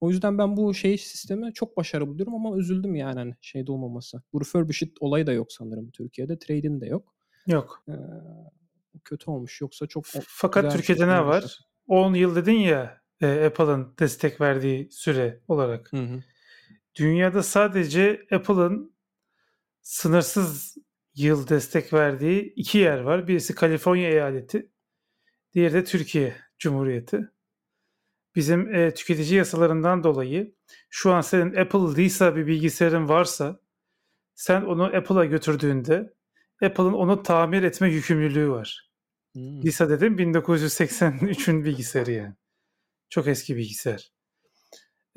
O yüzden ben bu şey sistemi çok başarılı buluyorum ama üzüldüm yani hani şeyde olmaması. Bu refurbished olayı da yok sanırım Türkiye'de. Trade-in de yok. Yok. Ee, kötü olmuş. Yoksa çok Fakat Türkiye'de şey ne var? 10 yıl dedin ya e, Apple'ın destek verdiği süre olarak. Hı hı. Dünyada sadece Apple'ın sınırsız yıl destek verdiği iki yer var. Birisi Kaliforniya eyaleti, diğeri de Türkiye Cumhuriyeti. Bizim e, tüketici yasalarından dolayı şu an senin Apple Lisa bir bilgisayarın varsa sen onu Apple'a götürdüğünde Apple'ın onu tamir etme yükümlülüğü var. Hmm. Lisa dedim 1983'ün bilgisayarı yani. Çok eski bilgisayar.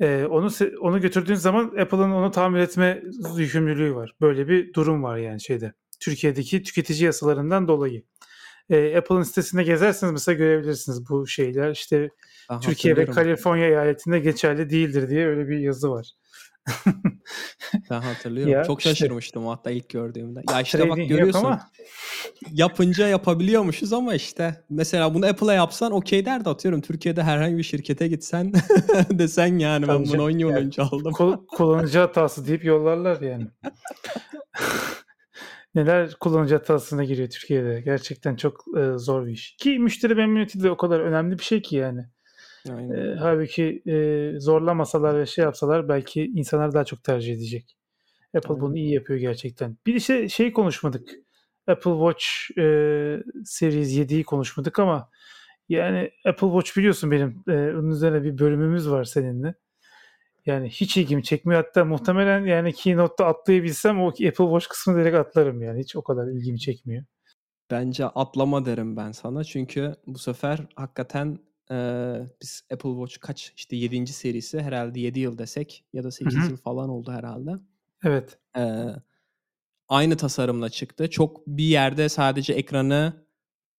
Ee, onu onu götürdüğün zaman Apple'ın onu tamir etme yükümlülüğü var. Böyle bir durum var yani şeyde. Türkiye'deki tüketici yasalarından dolayı. Ee, Apple'ın sitesinde gezerseniz mesela görebilirsiniz bu şeyler. İşte Ben Türkiye ve. Kaliforniya eyaletinde geçerli değildir diye öyle bir yazı var. Ben hatırlıyorum. Ya Çok işte. şaşırmıştım hatta ilk gördüğümde. Ya işte bak görüyorsun. ama Yapınca yapabiliyormuşuz ama işte mesela bunu Apple'a yapsan okey der de atıyorum Türkiye'de herhangi bir şirkete gitsen desen yani Tabii ben bunu canım, 10 yıl yani önce aldım. kul- kullanıcı hatası deyip yollarlar yani. Neler kullanıcı hatasına giriyor Türkiye'de. Gerçekten çok e, zor bir iş. Ki müşteri memnuniyeti de o kadar önemli bir şey ki yani. Aynen. E, halbuki e, zorlamasalar ve şey yapsalar belki insanlar daha çok tercih edecek. Apple Aynen. bunu iyi yapıyor gerçekten. Bir de şey, şey konuşmadık. Apple Watch e, Series 7'yi konuşmadık ama yani Apple Watch biliyorsun benim e, onun üzerine bir bölümümüz var seninle. Yani hiç ilgimi çekmiyor. Hatta muhtemelen yani Keynote'da atlayabilsem o Apple Watch kısmını direkt atlarım yani. Hiç o kadar ilgimi çekmiyor. Bence atlama derim ben sana. Çünkü bu sefer hakikaten eee, biz Apple Watch kaç işte 7. serisi herhalde 7 yıl desek ya da 8 hı. yıl falan oldu herhalde. Evet. Eee, aynı tasarımla çıktı. Çok bir yerde sadece ekranı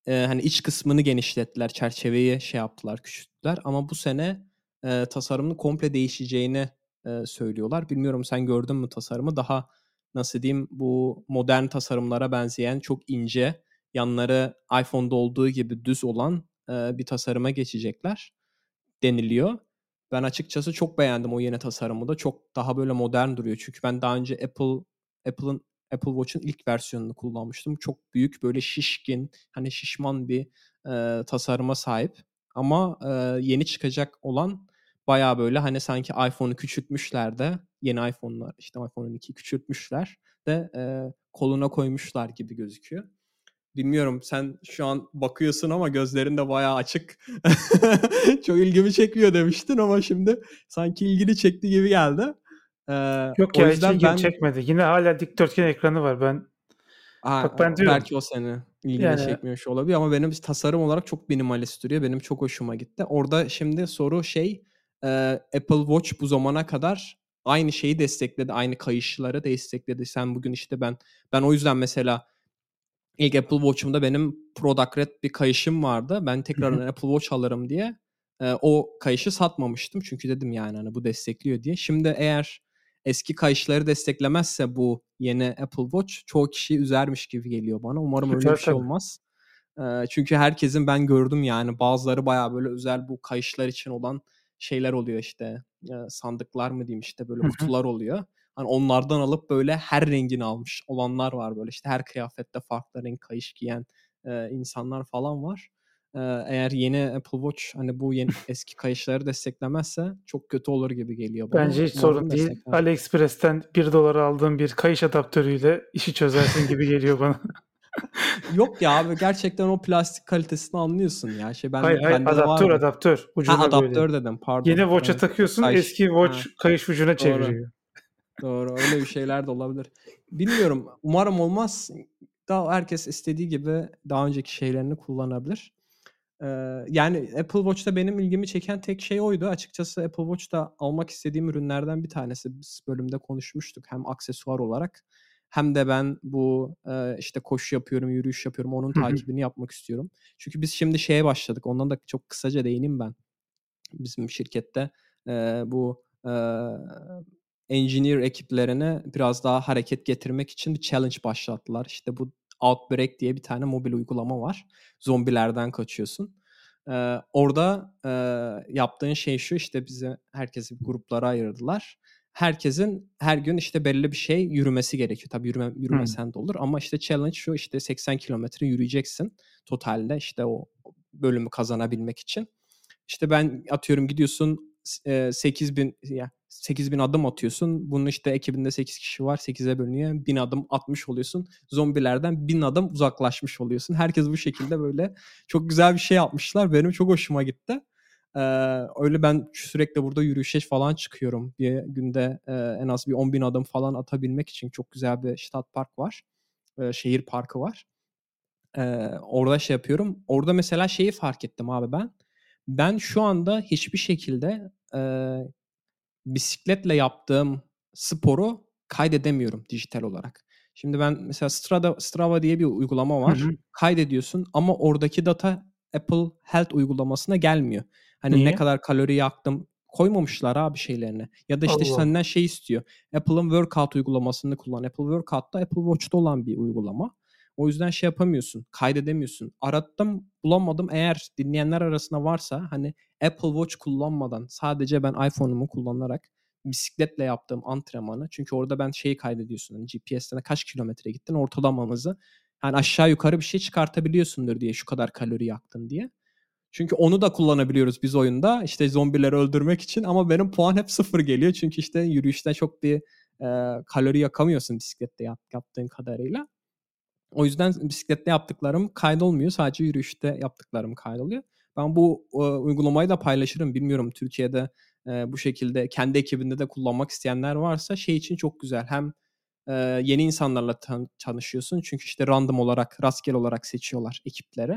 e, hani iç kısmını genişlettiler. Çerçeveyi şey yaptılar, küçülttüler. Ama bu sene e, tasarımın komple değişeceğini e, söylüyorlar. Bilmiyorum sen gördün mü tasarımı? Daha nasıl diyeyim bu modern tasarımlara benzeyen çok ince yanları iPhone'da olduğu gibi düz olan bir tasarıma geçecekler deniliyor. Ben açıkçası çok beğendim o yeni tasarımı da. Çok daha böyle modern duruyor. Çünkü ben daha önce Apple Apple'ın Apple Watch'un ilk versiyonunu kullanmıştım. Çok büyük böyle şişkin, hani şişman bir e, tasarıma sahip. Ama e, yeni çıkacak olan bayağı böyle hani sanki iPhone'u küçültmüşler de yeni iPhone'lar işte iPhone 12'yi küçültmüşler de e, koluna koymuşlar gibi gözüküyor. Bilmiyorum sen şu an bakıyorsun ama gözlerin de bayağı açık. Çok ilgimi çekmiyor demiştin ama şimdi sanki ilgini çekti gibi geldi. Ee, Yok ya hiç yüzden ilgimi ben çekmedi. Yine hala dikdörtgen ekranı var. Ben Ha, Bak ben diyorum. belki o seni ilgini Yani- çekmiyor olabilir ama benim tasarım olarak çok minimalist duruyor. Benim çok hoşuma gitti. Orada şimdi soru şey e, Apple Watch bu zamana kadar aynı şeyi destekledi. Aynı kayışları destekledi. Sen bugün işte ben ben o yüzden mesela ilk Apple Watch'umda benim Product Red bir kayışım vardı. Ben tekrardan Apple Watch alırım diye e, o kayışı satmamıştım. Çünkü dedim yani hani bu destekliyor diye. Şimdi eğer eski kayışları desteklemezse bu yeni Apple Watch çoğu kişiyi üzermiş gibi geliyor bana. Umarım öyle bir şey olmaz. E, çünkü herkesin ben gördüm yani bazıları bayağı böyle özel bu kayışlar için olan şeyler oluyor işte. E, sandıklar mı diyeyim işte böyle kutular oluyor. Hani onlardan alıp böyle her rengini almış olanlar var böyle işte her kıyafette farklı renk kayış giyen e, insanlar falan var. E, eğer yeni Apple Watch hani bu yeni eski kayışları desteklemezse çok kötü olur gibi geliyor bana. bence hiç Umarım sorun değil. AliExpress'ten 1 dolara aldığım bir kayış adaptörüyle işi çözersin gibi geliyor bana. Yok ya abi gerçekten o plastik kalitesini anlıyorsun ya. Şey ben hayır hayır adaptör adaptör. Ha adaptör böyle. dedim pardon. Yeni watch'a takıyorsun Kayış. eski watch Ha. kayış ucuna Doğru. çeviriyor. Doğru öyle bir şeyler de olabilir. Bilmiyorum umarım olmaz. Daha herkes istediği gibi daha önceki şeylerini kullanabilir. Ee, yani Apple Watch'ta benim ilgimi çeken tek şey oydu. Açıkçası Apple Watch'ta almak istediğim ürünlerden bir tanesi. Biz bölümde konuşmuştuk hem aksesuar olarak hem de ben bu e, işte koşu yapıyorum, yürüyüş yapıyorum. Onun takibini yapmak istiyorum. Çünkü biz şimdi şeye başladık. Ondan da çok kısaca değineyim ben. Bizim şirkette e, bu e, engineer ekiplerine biraz daha hareket getirmek için bir challenge başlattılar. İşte bu Outbreak diye bir tane mobil uygulama var. Zombilerden kaçıyorsun. Eee, orada, eee, yaptığın şey şu, işte, bizi herkesi gruplara ayırdılar. Herkesin her gün, işte, belli bir şey yürümesi gerekiyor. Tabii yürüme yürümesen de olur ama, işte, challenge şu, işte, 80 kilometre yürüyeceksin totalde, işte, o bölümü kazanabilmek için. İşte, ben atıyorum gidiyorsun s eee, 8000 ya 8000 adım atıyorsun. Bunun, işte, ekibinde 8 kişi var. 8'e bölünüyor. 1000 adım atmış oluyorsun. Zombilerden 1000 adım uzaklaşmış oluyorsun. Herkes bu şekilde, böyle, çok güzel bir şey yapmışlar. Benim çok hoşuma gitti. Eee, öyle ben sürekli burada yürüyüşe falan çıkıyorum. Bir günde, eee, en az bir 10.000 adım falan atabilmek için çok güzel bir Stadtpark var. Eee, şehir parkı var. Eee, orada şey yapıyorum. Orada mesela şeyi fark ettim abi ben. Ben şu anda hiçbir şekilde, eee, bisikletle yaptığım sporu kaydedemiyorum dijital olarak. Şimdi ben mesela Strada Strava diye bir uygulama Hı var. hı. Kaydediyorsun ama oradaki data Apple Health uygulamasına gelmiyor. Hani ne Niye? kadar kalori yaktım koymamışlar abi şeylerine. Ya da işte Allah senden şey istiyor. Apple'ın Workout uygulamasını kullan. Apple Workout da Apple Watch'ta olan bir uygulama. O yüzden şey yapamıyorsun, kaydedemiyorsun. Arattım, bulamadım. Eğer dinleyenler arasında varsa hani Apple Watch kullanmadan sadece ben iPhone'umu kullanarak bisikletle yaptığım antrenmanı çünkü orada ben şeyi kaydediyorsun. Hani GPS'ten kaç kilometre gittin ortalamamızı. Yani aşağı yukarı bir şey çıkartabiliyorsundur diye şu kadar kalori yaktın diye. Çünkü onu da kullanabiliyoruz biz oyunda. İşte zombileri öldürmek için ama benim puan hep sıfır geliyor. Çünkü işte yürüyüşte çok bir e, kalori yakamıyorsun bisiklette yap, yaptığın kadarıyla. O yüzden bisiklette yaptıklarım kaydolmuyor. Sadece yürüyüşte yaptıklarım kaydoluyor. Ben bu e, uygulamayı da paylaşırım. Bilmiyorum Türkiye'de e, bu şekilde kendi ekibinde de kullanmak isteyenler varsa şey için çok güzel. Hem e, yeni insanlarla tan- tanışıyorsun. Çünkü işte random olarak, rastgele olarak seçiyorlar ekipleri.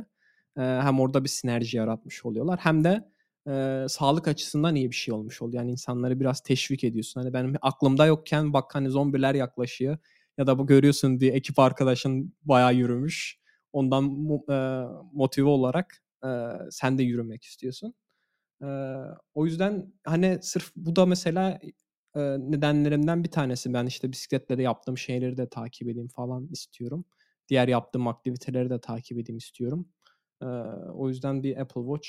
E, hem orada bir sinerji yaratmış oluyorlar. Hem de e, sağlık açısından iyi bir şey olmuş oluyor. Yani insanları biraz teşvik ediyorsun. Hani benim aklımda yokken bak hani zombiler yaklaşıyor ya da bu görüyorsun bir ekip arkadaşın bayağı yürümüş. Ondan e, motive olarak e, sen de yürümek istiyorsun. E, o yüzden hani sırf bu da mesela e, nedenlerimden bir tanesi. Ben işte bisikletle de yaptığım şeyleri de takip edeyim falan istiyorum. Diğer yaptığım aktiviteleri de takip edeyim istiyorum. E, o yüzden bir Apple Watch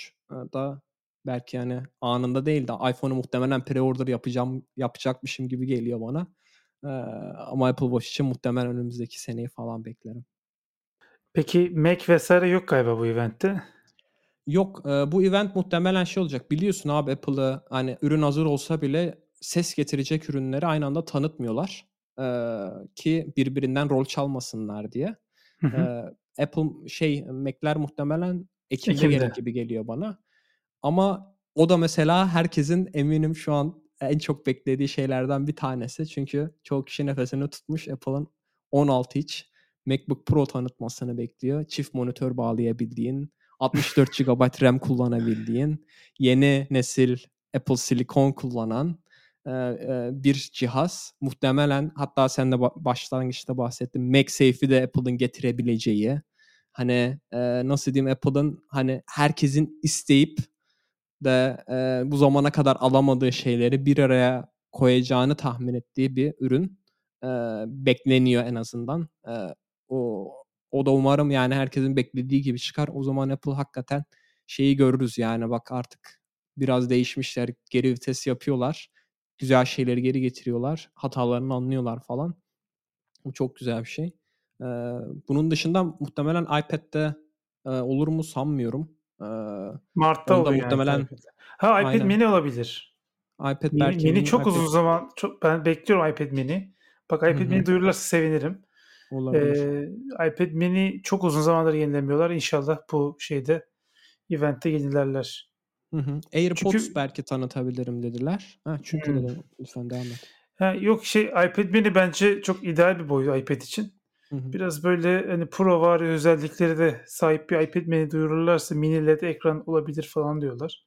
da belki yani anında değil de iPhone'u muhtemelen pre-order yapacağım yapacakmışım gibi geliyor bana. Ee, ama Apple Watch için muhtemelen önümüzdeki seneyi falan beklerim. Peki Mac vesaire yok galiba bu eventte. Yok e, bu event muhtemelen şey olacak. Biliyorsun abi Apple'ı hani ürün hazır olsa bile ses getirecek ürünleri aynı anda tanıtmıyorlar. Ee, ki birbirinden rol çalmasınlar diye. Hı hı. Ee, Apple şey Mac'ler muhtemelen Ekim'de, Ekim'de. gelir gibi geliyor bana. Ama o da mesela herkesin eminim şu an en çok beklediği şeylerden bir tanesi. Çünkü çoğu kişi nefesini tutmuş Apple'ın 16 inç MacBook Pro tanıtmasını bekliyor. Çift monitör bağlayabildiğin, 64 GB RAM kullanabildiğin, yeni nesil Apple Silicon kullanan e, e, bir cihaz. Muhtemelen hatta sen de ba- başlangıçta bahsettin. MagSafe'i de Apple'ın getirebileceği. Hani e, nasıl diyeyim Apple'ın hani herkesin isteyip de e, bu zamana kadar alamadığı şeyleri bir araya koyacağını tahmin ettiği bir ürün e, bekleniyor en azından. E, o o da umarım yani herkesin beklediği gibi çıkar. O zaman Apple hakikaten şeyi görürüz yani bak artık biraz değişmişler. Geri vites yapıyorlar. Güzel şeyleri geri getiriyorlar. Hatalarını anlıyorlar falan. Bu çok güzel bir şey. E, bunun dışında muhtemelen iPad'de e, olur mu sanmıyorum. Mart'ta oluyor muhtemelen- yani. Ha iPad Aynen. mini olabilir. iPad Mini, belki mini çok iPad uzun zaman çok ben bekliyorum iPad mini. Bak iPad hı. mini duyururlarsa sevinirim. olabilir. Ee, iPad mini çok uzun zamandır yenilemiyorlar. İnşallah bu şeyde eventte yenilerler. Hı hı. AirPods çünkü- belki tanıtabilirim dediler. Ha, çünkü Hmm. dedim lütfen devam et. Ha, yok şey iPad mini bence çok ideal bir boy iPad için. Biraz böyle hani Pro var özellikleri de sahip bir iPad mini duyururlarsa mini LED ekran olabilir falan diyorlar.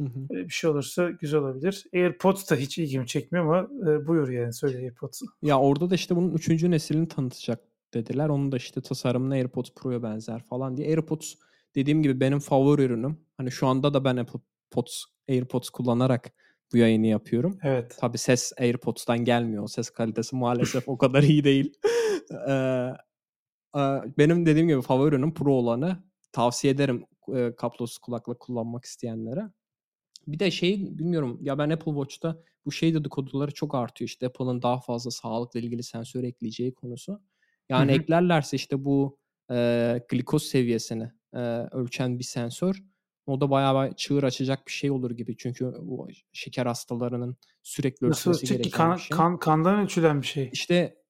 Hı hı. Böyle bir şey olursa güzel olabilir. AirPods da hiç ilgimi çekmiyor ama e, buyur yani söyle AirPods'u. Ya orada da işte bunun üçüncü neslini tanıtacak dediler. Onun da işte tasarımına AirPods Pro'ya benzer falan diye. AirPods dediğim gibi benim favori ürünüm. Hani şu anda da ben AirPods, AirPods kullanarak bu yayını yapıyorum. Evet. Tabii ses AirPods'tan gelmiyor. Ses kalitesi maalesef o kadar iyi değil. Benim dediğim gibi favori ürünüm Pro olanı. Tavsiye ederim. eee, kablosuz kulaklık kullanmak isteyenlere. Bir de şey bilmiyorum ya ben Apple Watch'ta bu şey dedikoduları çok artıyor. İşte Apple'ın daha fazla sağlıkla ilgili sensör ekleyeceği konusu. Yani hı. eklerlerse işte bu eee, glikoz seviyesini eee, ölçen bir sensör o da bayağı çığır açacak bir şey olur gibi. Çünkü bu şeker hastalarının sürekli ölçmesi gereken bir Kan, şey. kan, kandan ölçülen bir şey. İşte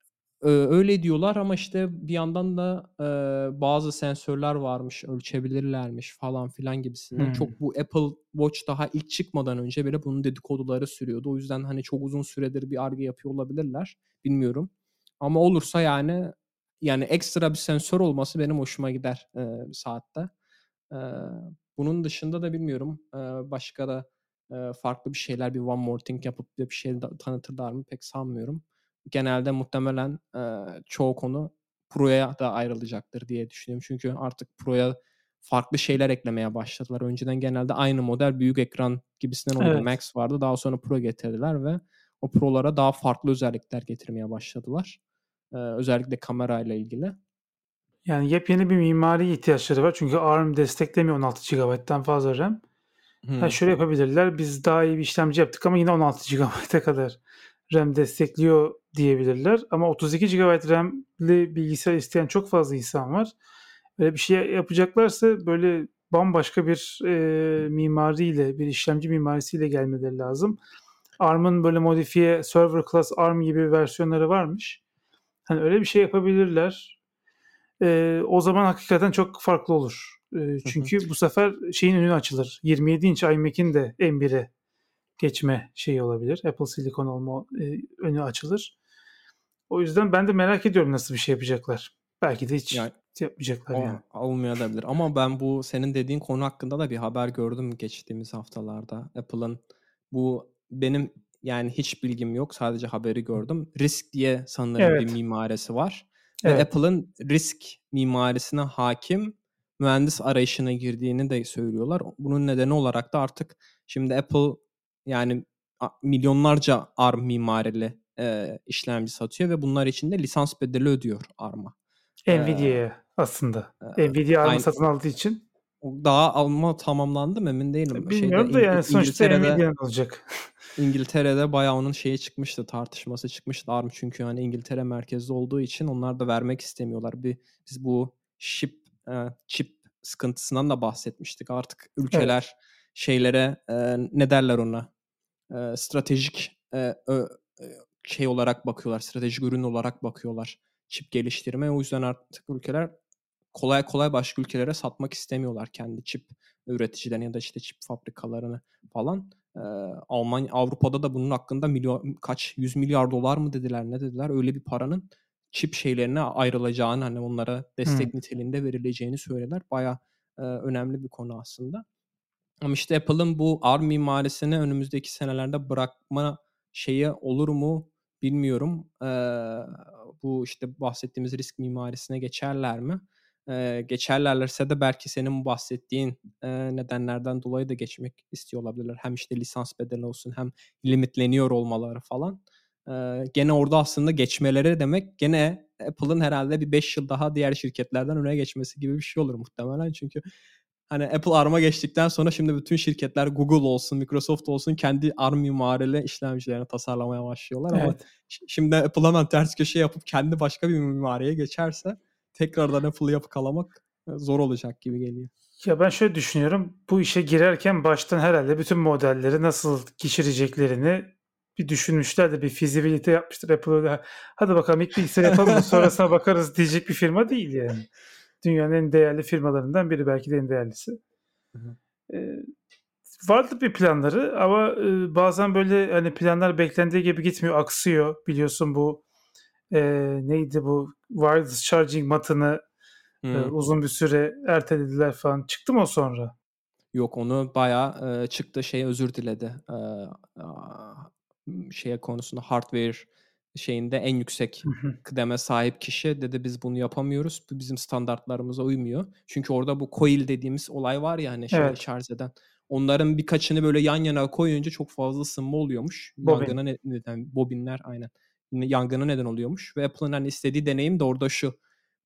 öyle diyorlar ama işte bir yandan da eee, bazı sensörler varmış, ölçebilirlermiş falan filan gibisinden. Hmm. Çok bu Apple Watch daha ilk çıkmadan önce bile bunun dedikoduları sürüyordu. O yüzden hani çok uzun süredir bir arge yapıyor olabilirler. Bilmiyorum. Ama olursa yani yani ekstra bir sensör olması benim hoşuma gider eee, bir saatte. Eee, bunun dışında da bilmiyorum. Eee, başka da eee, farklı bir şeyler bir one more thing yapıp bir şey tanıtırlar mı pek sanmıyorum. Genelde muhtemelen eee, çoğu konu Pro'ya da ayrılacaktır diye düşünüyorum. Çünkü artık Pro'ya farklı şeyler eklemeye başladılar. Önceden genelde aynı model büyük ekran gibisinden oluyordu. Evet. Max vardı. Daha sonra Pro getirdiler ve o Pro'lara daha farklı özellikler getirmeye başladılar. Eee, özellikle kamerayla ilgili. Yani yepyeni bir mimari ihtiyaçları var. Çünkü ARM desteklemiyor 16 GB'dan fazla RAM. Hmm. şöyle yapabilirler. Biz daha iyi bir işlemci yaptık ama yine 16 GB'a kadar RAM destekliyor diyebilirler. Ama 32 GB RAM'li bilgisayar isteyen çok fazla insan var. Böyle bir şey yapacaklarsa böyle bambaşka bir e, mimariyle, bir işlemci mimarisiyle gelmeleri lazım. ARM'ın böyle modifiye server class ARM gibi versiyonları varmış. Hani öyle bir şey yapabilirler. E, o zaman hakikaten çok farklı olur. E, çünkü bu sefer şeyin önü açılır. 27 inç iMac'in de M1'e geçme şeyi olabilir. Apple Silicon olma e, önü açılır. O yüzden ben de merak ediyorum nasıl bir şey yapacaklar. Belki de hiç Yani yapmayacaklar yani. olmayabilir. Ama ben bu senin dediğin konu hakkında da bir haber gördüm geçtiğimiz haftalarda. Apple'ın bu benim yani hiç bilgim yok. Sadece haberi gördüm. Risk diye sanırım bir Evet. mimarisi var. Ve Evet. Apple'ın risk mimarisine hakim mühendis arayışına girdiğini de söylüyorlar. Bunun nedeni olarak da artık şimdi Apple yani milyonlarca ARM mimarili e, işlemci satıyor ve bunlar için de lisans bedeli ödüyor ARM'a. Ee, Nvidia'ya aslında. e, Nvidia ARM'ı satın aldığı için. daha alma tamamlandı mı emin değilim. Şeyde Bilmiyorum da İng- yani sonuçta İngiltere'de Nvidia'nın olacak. İngiltere'de bayağı onun şeyi çıkmıştı, tartışması çıkmıştı. ARM çünkü hani İngiltere merkezli olduğu için onlar da vermek istemiyorlar. Bir biz bu chip e, chip sıkıntısından da bahsetmiştik. Artık ülkeler şeylere e, ne derler ona? E, stratejik e, ö- e, şey olarak bakıyorlar, stratejik ürün olarak bakıyorlar çip geliştirme. O yüzden artık ülkeler kolay kolay başka ülkelere satmak istemiyorlar kendi çip üreticilerini ya da işte çip fabrikalarını falan. Ee, Almanya Avrupa'da da bunun hakkında milyon kaç 100 milyar dolar mı dediler ne dediler öyle bir paranın çip şeylerine ayrılacağını hani onlara destek Hmm. niteliğinde verileceğini söylediler. Baya önemli bir konu aslında. Ama işte Apple'ın bu ARM mimarisini önümüzdeki senelerde bırakma şeyi olur mu bilmiyorum. Ee, bu işte bahsettiğimiz risk mimarisine geçerler mi? Ee, geçerlerse de belki senin bahsettiğin e, nedenlerden dolayı da geçmek istiyor olabilirler. Hem işte lisans bedeli olsun hem limitleniyor olmaları falan. Ee, gene orada aslında geçmeleri demek gene Apple'ın herhalde bir 5 yıl daha diğer şirketlerden öne geçmesi gibi bir şey olur muhtemelen. Çünkü hani Apple ARM'a geçtikten sonra şimdi bütün şirketler Google olsun, Microsoft olsun kendi ARM mimarili işlemcilerini tasarlamaya başlıyorlar ama Evet. ş- şimdi Apple hemen ters köşe yapıp kendi başka bir mimariye geçerse tekrardan Apple'ı yakalamak e, zor olacak gibi geliyor. Ya ben şöyle düşünüyorum. Bu işe girerken baştan herhalde bütün modelleri nasıl geçireceklerini bir düşünmüşler de bir fizibilite yapmıştır. Apple öyle hadi bakalım ilk bilgisayar yapalım sonrasına bakarız diyecek bir firma değil yani. Dünyanın en değerli firmalarından biri belki de en değerlisi. Hı hı. Ee, vardı bir planları ama e, bazen böyle hani planlar beklendiği gibi gitmiyor, aksıyor. Biliyorsun bu e, neydi bu wireless charging matını e, uzun bir süre ertelediler falan. Çıktı mı o sonra? Yok onu bayağı e, çıktı şey özür diledi. E, aa, şeye konusunda hardware şeyinde en yüksek kıdeme sahip kişi dedi biz bunu yapamıyoruz. Bu bizim standartlarımıza uymuyor. Çünkü orada bu coil dediğimiz olay var ya hani şeyi Evet. şarj eden. Onların birkaçını böyle yan yana koyunca çok fazla ısınma oluyormuş. Bobin. Yangına ne- neden bobinler aynen. Yangına neden oluyormuş ve Apple'ın hani istediği deneyim de orada şu.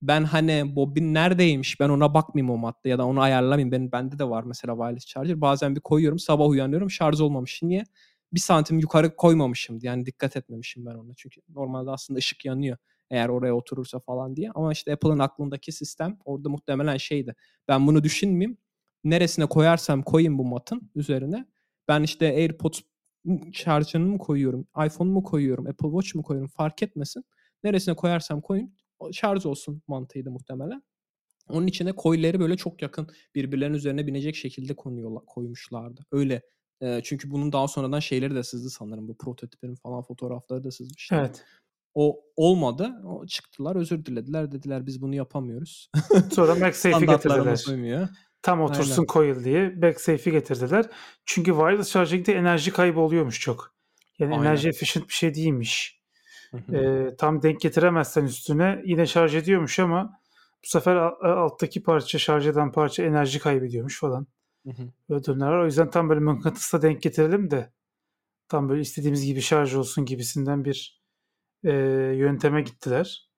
ben hani bobin neredeymiş ben ona bakmayayım o madde ya da onu ayarlamayayım. Ben, bende de var mesela wireless charger. Bazen bir koyuyorum sabah uyanıyorum şarj olmamış. Niye? Bir santim yukarı koymamışım. Yani dikkat etmemişim ben ona. Çünkü normalde aslında ışık yanıyor eğer oraya oturursa falan diye. Ama işte Apple'ın aklındaki sistem orada muhtemelen şeydi. Ben bunu düşünmeyeyim. Neresine koyarsam koyayım bu matın üzerine. Ben işte AirPods şarjını mı koyuyorum, iPhone mu koyuyorum, Apple Watch mu koyuyorum fark etmesin. Neresine koyarsam koyayım şarj olsun mantığıydı muhtemelen. Onun içine koyları böyle çok yakın birbirlerinin üzerine binecek şekilde konuyorlar, koymuşlardı. Öyle e, çünkü bunun daha sonradan şeyleri de sızdı sanırım. Bu prototiplerin falan fotoğrafları da sızmıştı. Evet. O olmadı. O çıktılar özür dilediler. Dediler biz bunu yapamıyoruz. Sonra MagSafe'i getirdiler. uymuyor. Tam otursun Aynen. coil diye MagSafe'i getirdiler. Çünkü wireless charging'de enerji kaybı oluyormuş çok. Yani Aynen. enerji efficient bir şey değilmiş. Ee, tam denk getiremezsen üstüne yine şarj ediyormuş ama bu sefer alttaki parça şarj eden parça enerji kaybediyormuş falan. Böyle durumlar var. O yüzden tam böyle mıknatısla denk getirelim de tam böyle istediğimiz gibi şarj olsun gibisinden bir e, yönteme gittiler.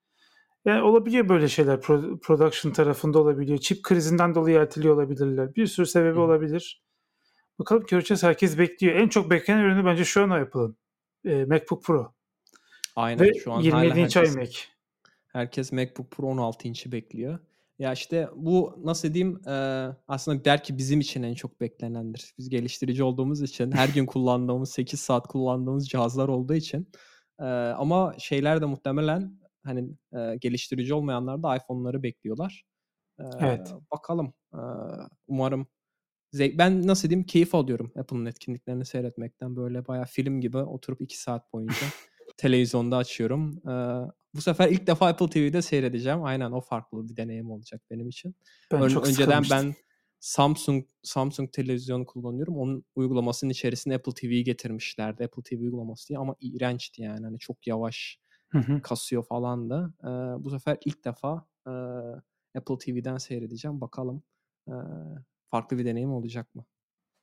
Yani olabiliyor böyle şeyler. Pro, production tarafında olabiliyor. Çip krizinden dolayı erteliyor olabilirler. Bir sürü sebebi Hı. olabilir. Bakalım göreceğiz. Herkes bekliyor. En çok beklenen ürünü bence şu an Apple'ın. E, MacBook Pro. Aynen. Ve şu an 27 inç iMac. Herkes MacBook Pro 16 inç'i bekliyor. Ya işte bu nasıl diyeyim e, aslında der ki bizim için en çok beklenendir. Biz geliştirici olduğumuz için her gün kullandığımız 8 saat kullandığımız cihazlar olduğu için e, ama şeyler de muhtemelen hani e, geliştirici olmayanlar da iPhone'ları bekliyorlar. E, evet. Bakalım. E, umarım zevk, ben nasıl diyeyim keyif alıyorum Apple'ın etkinliklerini seyretmekten böyle bayağı film gibi oturup 2 saat boyunca televizyonda açıyorum. E, bu sefer ilk defa Apple TV'de seyredeceğim. Aynen o farklı bir deneyim olacak benim için. Ben Ön, çok önceden ben Samsung Samsung televizyon kullanıyorum. Onun uygulamasının içerisine Apple TV'yi getirmişlerdi. Apple TV uygulaması diye ama iğrençti yani. Hani çok yavaş hı hı. kasıyor falan da. Ee, bu sefer ilk defa e, Apple TV'den seyredeceğim. Bakalım e, farklı bir deneyim olacak mı?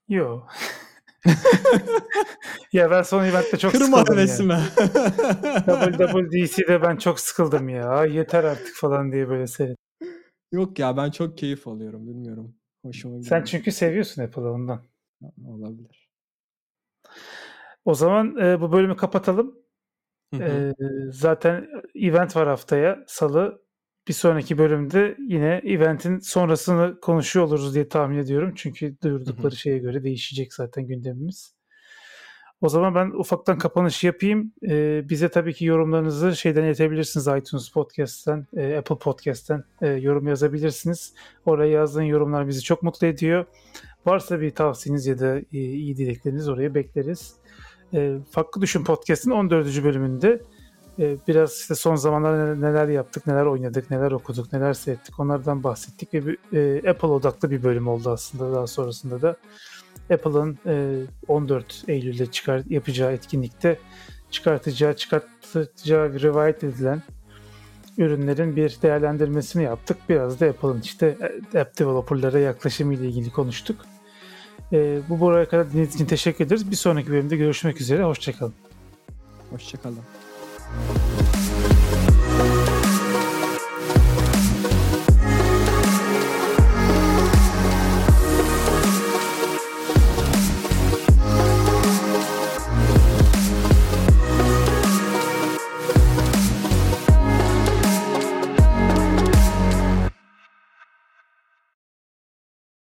Yok. ya ben son eventte çok Kırma sıkıldım hevesimi. Yani. WWDC'de ben çok sıkıldım ya. Yeter artık falan diye böyle seyret. Yok ya ben çok keyif alıyorum bilmiyorum. Hoşuma gidiyor. Sen çünkü seviyorsun Apple'ı ondan. Olabilir. O zaman e, bu bölümü kapatalım. E, zaten event var haftaya. Salı. Bir sonraki bölümde yine eventin sonrasını konuşuyor oluruz diye tahmin ediyorum. Çünkü duyurdukları şeye göre değişecek zaten gündemimiz. O zaman ben ufaktan kapanış yapayım. Ee, bize tabii ki yorumlarınızı şeyden iletebilirsiniz. iTunes Podcast'ten, e, Apple Podcast'ten e, yorum yazabilirsiniz. Oraya yazdığın yorumlar bizi çok mutlu ediyor. Varsa bir tavsiyeniz ya da e, iyi dilekleriniz oraya bekleriz. E, Farklı Düşün Podcast'ın 14. bölümünde biraz işte son zamanlarda neler yaptık, neler oynadık, neler okuduk, neler seyrettik onlardan bahsettik ve bir, e, Apple odaklı bir bölüm oldu aslında daha sonrasında da. Apple'ın e, 14 Eylül'de çıkar yapacağı etkinlikte çıkartacağı, çıkartacağı rivayet edilen ürünlerin bir değerlendirmesini yaptık. Biraz da Apple'ın işte app developerlara yaklaşımı ile ilgili konuştuk. E, bu buraya kadar dinlediğiniz için teşekkür ederiz. Bir sonraki bölümde görüşmek üzere. Hoşçakalın. Hoşçakalın. Podcast.